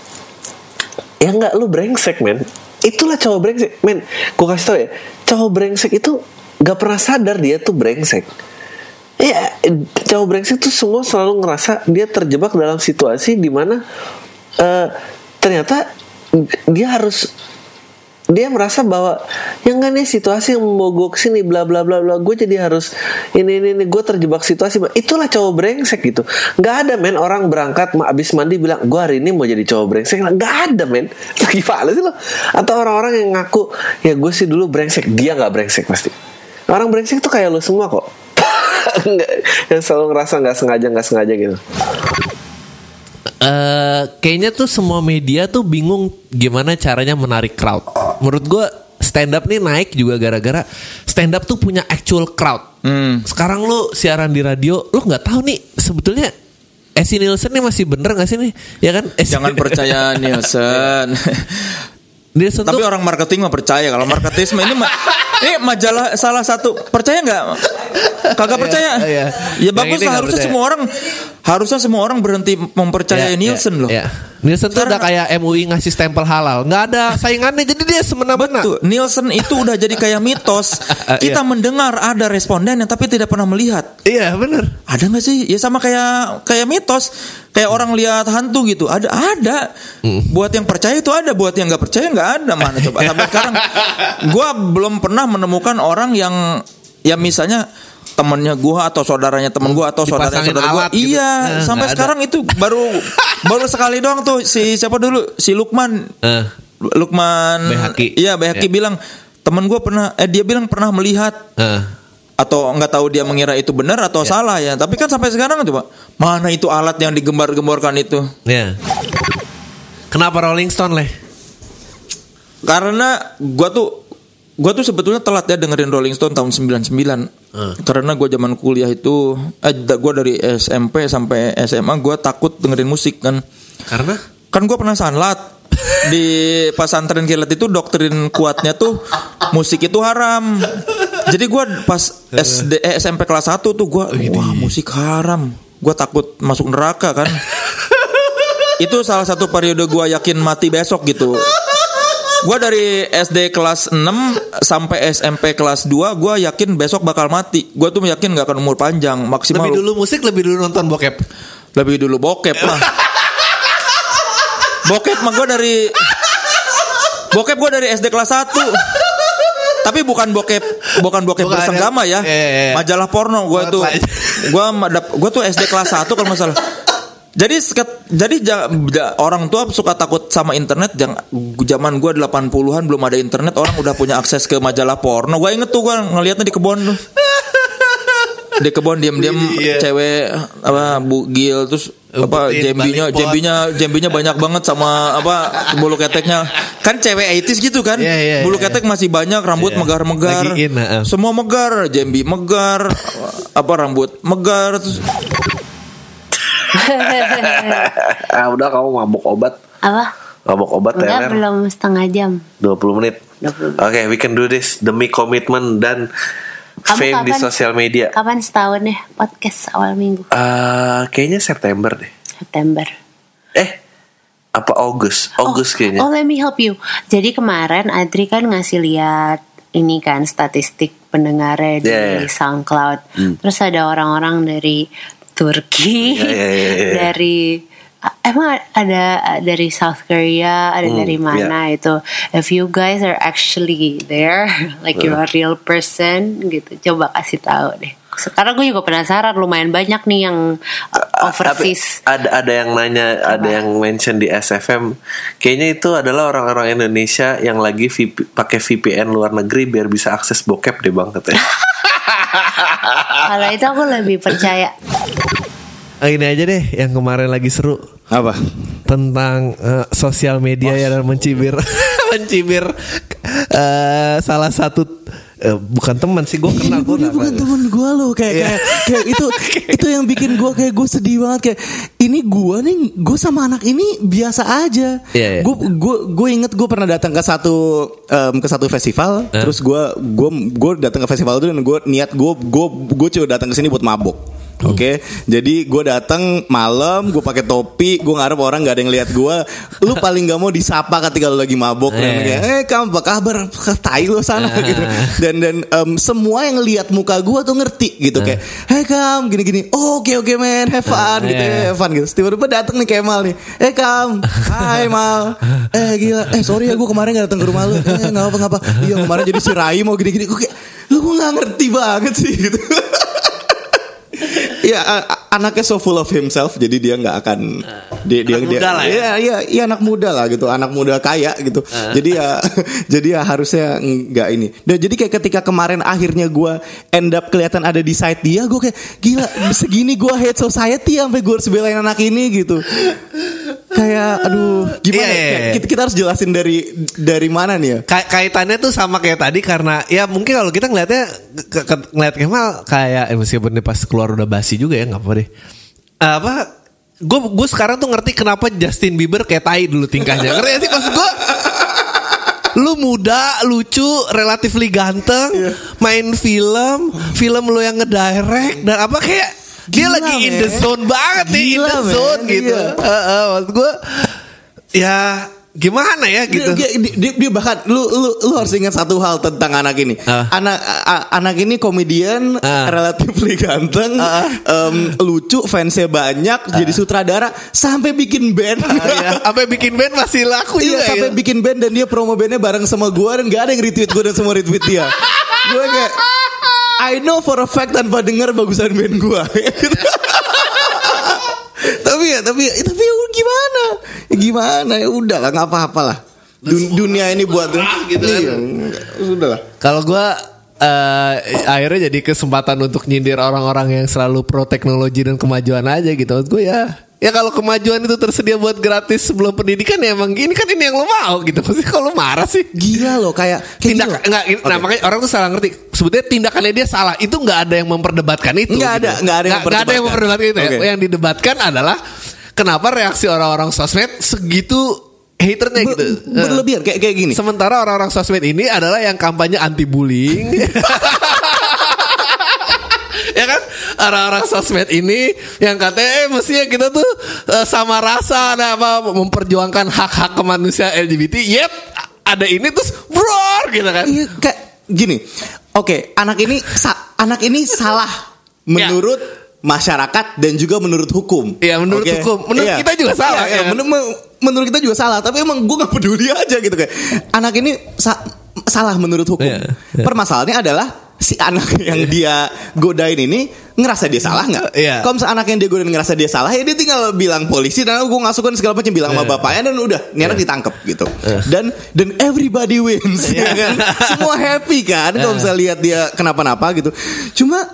ya nggak lu brengsek men. Itulah cowok brengsek. Men gue kasih tau ya cowok brengsek itu nggak pernah sadar dia tuh brengsek. Ya cowok brengsek tuh semua selalu ngerasa dia terjebak dalam situasi di mana uh, ternyata dia harus dia merasa bahwa yang kan nih situasi yang membawa gue ke sini bla bla bla bla. Gue jadi harus ini ini ini. Gue terjebak situasi itulah cowok brengsek gitu. Nggak ada men orang berangkat abis mandi bilang gue hari ini mau jadi cowok brengsek. Nggak ada men. Gimana sih lo. Atau orang-orang yang ngaku ya gue sih dulu brengsek. Dia nggak brengsek pasti. Orang brengsek tuh kayak lo semua kok. Yang selalu ngerasa nggak sengaja nggak sengaja gitu. Uh, kayaknya tuh semua media tuh bingung gimana caranya menarik crowd. Menurut gue stand up nih naik juga gara-gara stand up tuh punya actual crowd. Hmm. Sekarang lu siaran di radio, lu nggak tahu nih sebetulnya Esi Nielsen nih masih bener gak sih nih? Ya kan? Esi... Jangan percaya Nielsen. Nielsen Tapi orang marketing mah percaya kalau marketisme ini ma ini majalah salah satu percaya nggak kagak percaya. iya. Ya bagus lah harusnya percaya. semua orang harusnya semua orang berhenti mempercayai Ya, Nielsen ya, loh. ya. Nielsen tuh udah kayak MUI ngasih stempel halal. Nggak ada saingannya jadi dia semena-mena. Betul. Nielsen itu udah jadi kayak mitos. Kita Iya. mendengar ada responden yang tapi tidak pernah melihat. Iya bener. Ada nggak sih? Ya sama kayak kayak mitos. Kayak orang lihat hantu gitu. Ada ada. Buat yang percaya itu ada. Buat yang nggak percaya nggak ada. Mana coba? Sampai sekarang, gue belum pernah menemukan orang yang ya misalnya temennya gua atau saudaranya temen gua atau saudaranya saudara gua alat gitu. iya Nah, sampai ada. sekarang itu baru baru sekali doang tuh si siapa dulu si Lukman Eh. Lukman Behaki. iya Behaki Ya. bilang temen gua pernah eh dia bilang pernah melihat Eh. Atau nggak tahu dia mengira itu benar atau salah ya. Tapi kan sampai sekarang coba mana itu alat yang digembar-gemborkan itu? Ya. Kenapa Rolling Stone leh? Karena gua tuh gua tuh sebetulnya telat ya dengerin Rolling Stone tahun 99. Karena gua zaman kuliah itu eh gua dari SMP sampai SMA gua takut dengerin musik kan. Karena Kan gua pernah sanlat di pesantren kilat itu doktrin kuatnya tuh musik itu haram. Jadi gua pas SD eh, SMP kelas 1 tuh gua wah musik haram. Gua takut masuk neraka kan. itu salah satu periode gua yakin mati besok gitu. Gua dari SD kelas 6 sampai SMP kelas 2 gua yakin besok bakal mati. Gua tuh yakin gak akan umur panjang maksimal lebih dulu musik lebih dulu nonton bokep. lebih dulu bokep lah. bokep mah gue dari bokep gue dari SD kelas 1 tapi bukan bokep bukan bokep Bukan, bersenggama ya. ya, Iya, iya, iya. majalah porno gue tuh. gue gue tuh SD kelas 1 kalau masalah jadi seket- jadi ja- ja- orang tua suka takut sama internet. Yang zaman gue 80-an belum ada internet orang udah punya akses ke majalah porno. Gue inget tuh gue ngeliatnya di kebon tuh. Di kebon diam-diam cewek apa bugil terus apa jambinya jambinya jambinya banyak banget sama apa bulu keteknya. Kan cewek 80s gitu kan? Iya, iya, bulu iya, ketek masih banyak rambut Iya. megar-megar. In, heeh. semua megar jambi megar apa rambut megar terus ah udah kamu mabuk obat. Apa? mabuk obat teler belum setengah jam. 20 menit. 20 oke we can do this. Demi komitmen dan Kamu fame di kapan- sosial media Kapan setahun ya podcast awal minggu? Eh, kayaknya September deh September. eh apa August August oh, kayaknya Oh, let me help you. Jadi kemarin Adri kan ngasih lihat ini kan statistik pendengarnya di Yeah, yeah. SoundCloud. Terus ada orang-orang dari Turki, Yeah, yeah, yeah, yeah. dari emang ada dari South Korea, ada Hmm, dari mana itu. If you guys are actually there, like you're a real person gitu, coba kasih tahu deh. Sekarang gue juga penasaran, lumayan banyak nih yang uh, overseas. Tapi ada ada yang nanya, ada yang mention di SFM. Kayaknya itu adalah orang-orang Indonesia yang lagi VP pakai VPN luar negeri biar bisa akses bokep deh bang katanya. Kalau itu aku lebih percaya. Ah, ini aja deh yang kemarin lagi seru. Apa? Tentang eh, sosial media ya dan mencibir. Mencibir eh, salah satu eh, bukan teman sih gue kenal gue bukan temen gue loh kayak kayak, kayak itu itu yang bikin gue kayak gue sedih banget kayak ini gue nih gue sama anak ini biasa aja. Iya, iya. Gue gue gue inget gue pernah datang ke satu em, ke satu festival terus gue gue gue datang ke festival itu dan gue niat gue gue gue cuma datang ke sini buat mabuk. Oke, jadi gue datang malam, gue pakai topi, gue ngarep orang nggak ada yang lihat gue. Lu paling gak mau disapa ketika lu lagi mabuk, dan Eh. kayak, eh kamu apa kabar? Tai lu sana Ah. gitu. Dan dan em, semua yang lihat muka gue tuh ngerti gitu kayak, hey kam, gini gini, oh, oke oke men, have fun Ah, gitu, iya. have fun gitu. Tiba-tiba datang nih Kemal nih, eh kam, hai mal, eh gila, eh sorry ya gue kemarin gak datang ke rumah lu, eh nggak apa ngapa, iya kemarin jadi si Rai mau gini gini, gue kayak, lu gue nggak ngerti banget sih gitu. Iya, anaknya so full of himself, jadi dia nggak akan dia dia Anak dia, muda lah ya. Iya, iya, iya anak muda lah gitu, anak muda kaya gitu. Jadi ya, jadi ya harusnya nggak ini. Dan jadi kayak ketika kemarin akhirnya gue end up kelihatan ada di site dia, gue kayak gila segini gue hate society sampai gue harus belain anak ini gitu. Kayak aduh, gimana? Iya, iya, iya. Kita, kita harus jelasin dari dari mana nih ya? Kait- kaitannya tuh sama kayak tadi karena ya mungkin kalau kita ngelihatnya ke, ke, ngeliat Kemal kayak eh, meskipun dia pas keluar udah basi juga ya nggak apa deh apa gue gue sekarang tuh ngerti kenapa Justin Bieber kayak tai dulu tingkahnya ngerti sih maksud gue lu muda, lucu, relatively ganteng, Iya. main film, film lu yang ngedirect dan apa kayak dia Gila, lagi in the zone banget nih, in Gila, the zone gitu. Iya. Heeh, maksud gue ya gimana ya gitu. Dia, dia, dia, dia bahkan lu lu lu harus ingat satu hal tentang anak ini. Ah. Anak a- anak ini komedian Ah. relatively ganteng, em, lucu, fansnya banyak, jadi sutradara sampai bikin band. Iya, Sampai bikin band masih laku Iya juga sampai ya. bikin band dan dia promo bandnya bareng sama gue dan gak ada yang retweet gue dan semua retweet dia. gue kayak I know for a fact tanpa denger bagusan band gue. tapi ya tapi tapi ya gimana? Ya gimana ya udahlah nggak apa-apa lah. Dun- dunia ini buat gitu kan. Iya, sudahlah. Kalau gue eh, akhirnya jadi kesempatan untuk nyindir orang-orang yang selalu pro teknologi dan kemajuan aja gitu. Gue ya Ya kalau kemajuan itu tersedia buat gratis sebelum pendidikan ya emang gini kan ini yang lo mau gitu. Pasti kalau marah sih. Gila loh kayak kayak Tindak enggak nah makanya orang tuh salah ngerti. Sebetulnya tindakannya dia salah. Itu nggak ada yang memperdebatkan itu. Nggak ada, nggak ada yang nggak ada yang memperdebatkan. itu. ya. Oke. Yang didebatkan adalah kenapa reaksi orang-orang sosmed segitu haternya Ber- gitu. berlebihan kayak kayak gini. Sementara orang-orang sosmed ini adalah yang kampanye anti bullying. ya kan orang-orang sosmed ini yang katanya eh mestinya kita tuh eh, sama rasa ada apa memperjuangkan hak-hak kemanusiaan LGBT yet ada ini terus bror gitu kan Iya kayak gini. Oke, anak ini anak ini salah menurut masyarakat dan juga menurut hukum. Iya, menurut Oke? hukum. Menurut kita juga salah, Iya, iya, ya kan? menur- men- menurut kita juga salah, tapi emang gue gak peduli aja gitu kayak. Anak ini sa- salah menurut hukum. Iya, iya. Permasalahannya adalah si anak yang dia godain ini ngerasa dia salah nggak? Iya. Kalau misalnya anak yang dia godain ngerasa dia salah ya dia tinggal bilang polisi dan gue ngasukan segala macam bilang sama Iya. bapaknya dan udah ini anak ditangkap gitu. Dan dan everybody wins Iya. ya kan? Semua happy kan kalau misalnya lihat dia kenapa-napa gitu. Cuma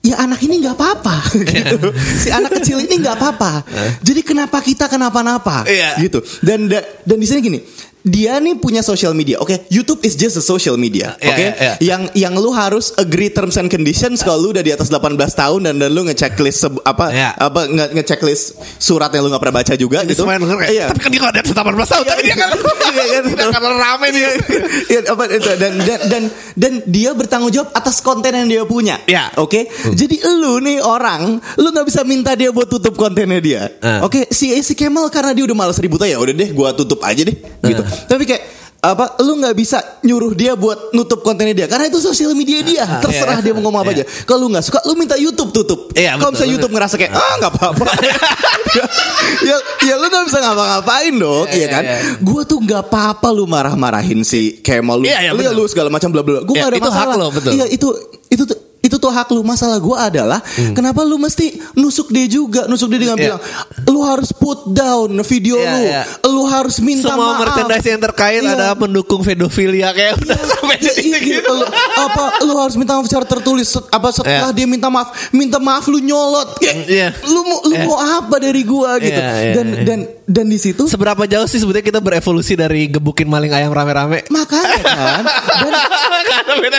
ya anak ini nggak apa-apa gitu. Si anak kecil ini nggak apa-apa. Jadi kenapa kita kenapa-napa Iya. gitu. Dan da- dan di sini gini, dia nih punya social media. Oke, YouTube is just a social media. Iya, Oke. iya, iya. Yang yang lu harus agree terms and conditions kalau lu udah di atas 18 tahun dan, dan lu ngechecklist apa Iya. apa nge ngechecklist surat yang lu nggak pernah baca juga gitu. Yang denger kayak, Iya. tapi kan dia kalau ada 18 tahun tapi dia kan Iya, iya, tidak betul. akan rame dia Iya, apa itu dan, dan dan dan dia bertanggung jawab atas konten yang dia punya. Ya. Oke. Jadi lu nih orang, lu nggak bisa minta dia buat tutup kontennya dia. Eh. Oke. Si si Kemal karena dia udah malas ribut aja, ya udah deh, gua tutup aja deh. Gitu. Tapi kayak apa lu nggak bisa nyuruh dia buat nutup kontennya dia karena itu sosial media dia terserah Iya. dia mau ngomong apa aja kalau lu nggak suka lu minta YouTube tutup Iya, kalau misalnya YouTube ngerasa kayak ah nggak apa-apa ya, ya ya lu nggak bisa ngapa-ngapain dong Iya, iya kan iya, iya. gue tuh nggak apa-apa lu marah-marahin si Kemal lu, Iya, iya, lu, betul. lu segala macam bla bla. Gue Iya, gak ada itu hak masalah. lo, betul. Iya itu itu tuh itu tuh hak lu. Masalah gue adalah kenapa lu mesti nusuk dia juga, nusuk dia dengan Hmm. Iya. bilang lu harus put down video Iya, lu, iya. lu harus minta semua maaf. merchandise yang terkait Iya. ada pendukung pedofilia kayak udah sampai Iya, jadi iya, gitu. gitu. Lu- apa lu harus minta maaf secara tertulis Set- apa setelah Iya. dia minta maaf minta maaf lu nyolot kayak Iya. lu mau lu Iya. mau apa dari gua gitu Iya, iya, dan iya. dan dan di situ Seberapa jauh sih sebetulnya kita berevolusi dari gebukin maling ayam rame-rame? makanya kan dan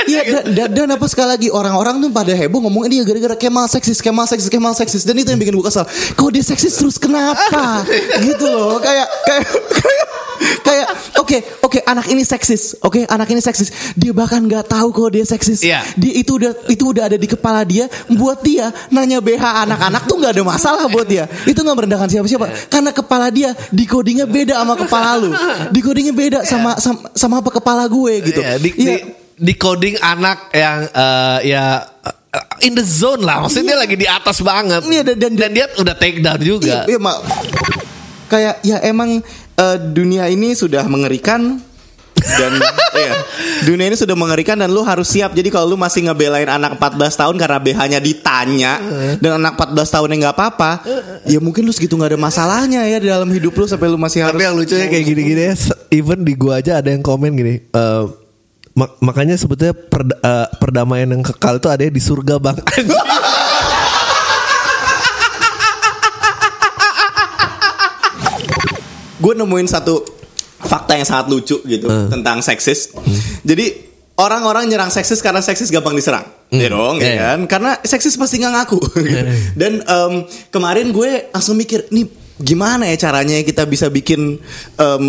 Iya dan, dan, dan apa sekali lagi orang-orang tuh pada heboh ngomongin dia gara-gara Kemal seksis, Kemal seksis, Kemal seksis. Dan itu yang bikin gue kesal. Kok dia seksis terus kenapa? gitu loh. Kayak kayak kayak kayak oke oke anak ini seksis. Oke anak ini seksis. Dia bahkan nggak tahu kalau dia seksis. Iya. dia itu udah itu udah ada di kepala dia buat dia nanya BH anak-anak tuh nggak ada masalah buat dia. Itu nggak merendahkan siapa-siapa. Karena kepala dia decodingnya beda sama kepala lu. Decodingnya beda sama sama, sama apa kepala gue gitu. Iya, di, Iya. di, di coding anak yang eh, ya in the zone lah. Maksudnya dia lagi di atas banget. Iya, dan- dan- dia udah take down juga. Iya, iya, mak. Kayak ya emang eh, dunia ini sudah mengerikan dan iya, dunia ini sudah mengerikan dan lu harus siap. Jadi kalau lu masih ngebelain anak 14 tahun karena BH-nya ditanya dan anak 14 tahun yang nggak apa-apa, ya mungkin lu segitu nggak ada masalahnya ya di dalam hidup lu sampai lu masih harus Tapi yang lucunya kayak gini-gini ya, even di gua aja ada yang komen gini. eh, mak- makanya sebetulnya perda- eh, perdamaian yang kekal itu ada di surga bang. gue nemuin satu fakta yang sangat lucu gitu Hmm. tentang seksis. Jadi orang-orang nyerang seksis karena seksis gampang diserang, ya dong, ya Iya. kan? Karena seksis pasti nggak ngaku. gitu. Dan em, kemarin gue langsung mikir, nih gimana ya caranya kita bisa bikin em,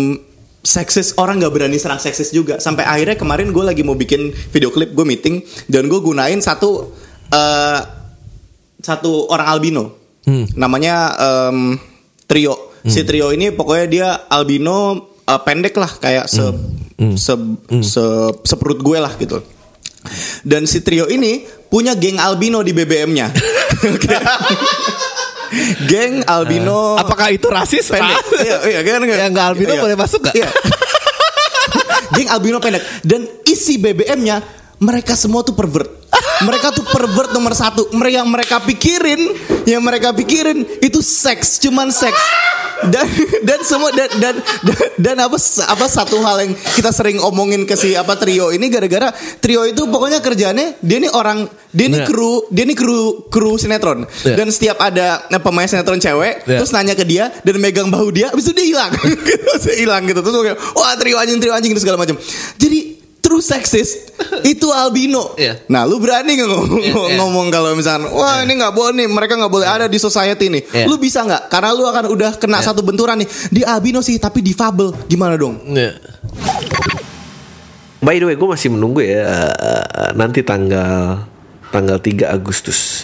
seksis orang nggak berani serang seksis juga. Sampai akhirnya kemarin gue lagi mau bikin video klip gue meeting dan gue gunain satu eh, satu orang albino. Namanya em, trio. Si trio ini pokoknya dia albino eh, pendek lah kayak se se, se- seperut gue lah gitu. Dan si trio ini punya geng albino di BBM-nya. geng albino Apakah itu rasis? pendek. Iya, iya, kan, kan? Yang nggak albino Iya. boleh masuk nggak? Iya. Geng albino pendek dan isi BBM-nya mereka semua tuh pervert. Mereka tuh pervert nomor satu. Mereka yang mereka pikirin, yang mereka pikirin itu seks, cuman seks. Dan dan semua dan dan dan, dan apa apa satu hal yang kita sering omongin ke si apa trio ini gara-gara trio itu pokoknya kerjaannya dia ini orang dia ini Iya. kru dia ini kru kru sinetron Iya. dan setiap ada nah, pemain sinetron cewek Iya. terus nanya ke dia dan megang bahu dia habis itu dia hilang hilang gitu terus kayak wah trio anjing trio anjing gitu segala macam jadi true sexist itu albino Iya. nah lu berani nggak ngomong, Iya, iya. ngomong kalau misalkan wah ini nggak boleh nih mereka nggak boleh ada di society nih Iya. lu bisa nggak karena lu akan udah kena satu benturan nih di albino sih tapi difabel gimana dong Iya. By the way, gue masih menunggu ya eh, nanti tanggal tanggal 3 Agustus.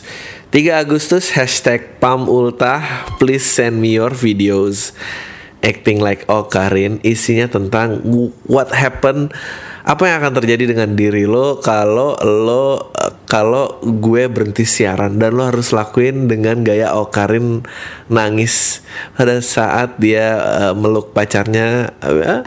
3 Agustus hashtag Pam Ultah please send me your videos acting like Okarin isinya tentang what happened apa yang akan terjadi dengan diri lo kalau lo eh, kalau gue berhenti siaran dan lo harus lakuin dengan gaya Okarin nangis pada saat dia eh, meluk pacarnya. Eh,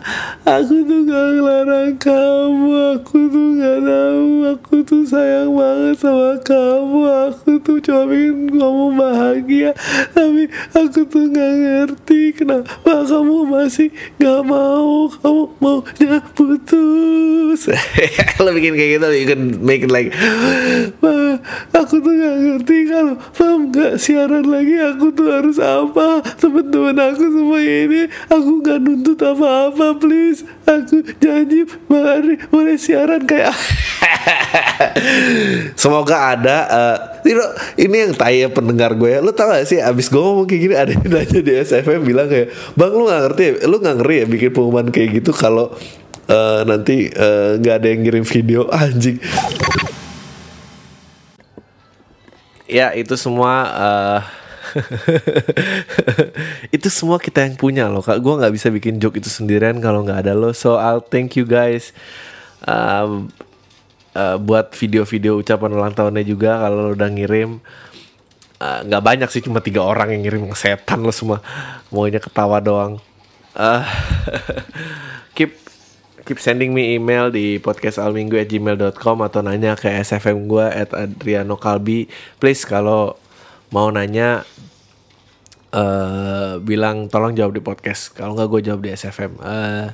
aku tuh gak ngelarang kamu aku tuh gak tahu aku tuh sayang banget sama kamu aku tuh cuma pengen kamu bahagia. Tapi aku tuh gak ngerti kenapa kamu masih gak mau kamu maunya putus. Lo bikin kayak gitu you can make it like "Ma, aku tuh gak ngerti kalau Pam gak siaran lagi aku tuh harus apa? Temen-temen aku semua ini aku gak nuntut apa-apa please. Aku janji mari boleh siaran kayak semoga ada know, ini yang tanya pendengar gue. Lu tau gak sih abis gue ngomong kayak gini ada yang nanya di SFM bilang kayak bang lu gak ngerti ya? Lu gak ngeri ya bikin pengumuman kayak gitu kalau eh, nanti eh, nggak ada yang ngirim video? Anjing ya itu semua eh, itu semua kita yang punya loh kak. Gue nggak bisa bikin joke itu sendirian kalau nggak ada lo. So I'll thank you guys Um, eh, buat video-video ucapan ulang tahunnya juga kalau lo udah ngirim. Eh, nggak banyak sih cuma tiga orang yang ngirim setan lo semua. Maunya ketawa doang. Eh, keep sending me email di podcastalminggu@gmail.com atau nanya ke sfm gue at Adriano Kalbi. Please kalau mau nanya eh bilang tolong jawab di podcast. Kalau nggak gue jawab di SFM eh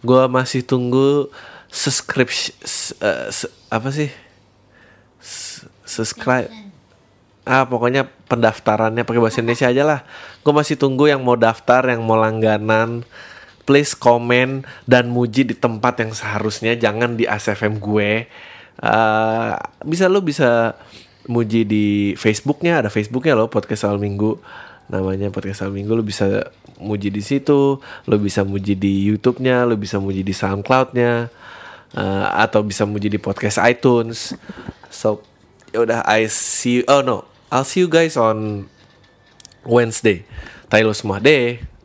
gue masih tunggu subscription s- apa sih? S- subscribe. Ah pokoknya pendaftarannya pakai bahasa Indonesia aja lah. Gue masih tunggu yang mau daftar yang mau langganan please komen dan muji di tempat yang seharusnya. Jangan di ASFM gue. Eh, bisa lo bisa muji di Facebooknya. Ada Facebooknya lo podcast Al Minggu. Namanya podcast Al Minggu. Lo bisa muji di situ. Lo bisa muji di YouTube-nya. Lo bisa muji di SoundCloud-nya. Eh, atau bisa muji di podcast iTunes. So ya udah I see oh no. I'll see you guys on Wednesday. Tai lo semua. Deh.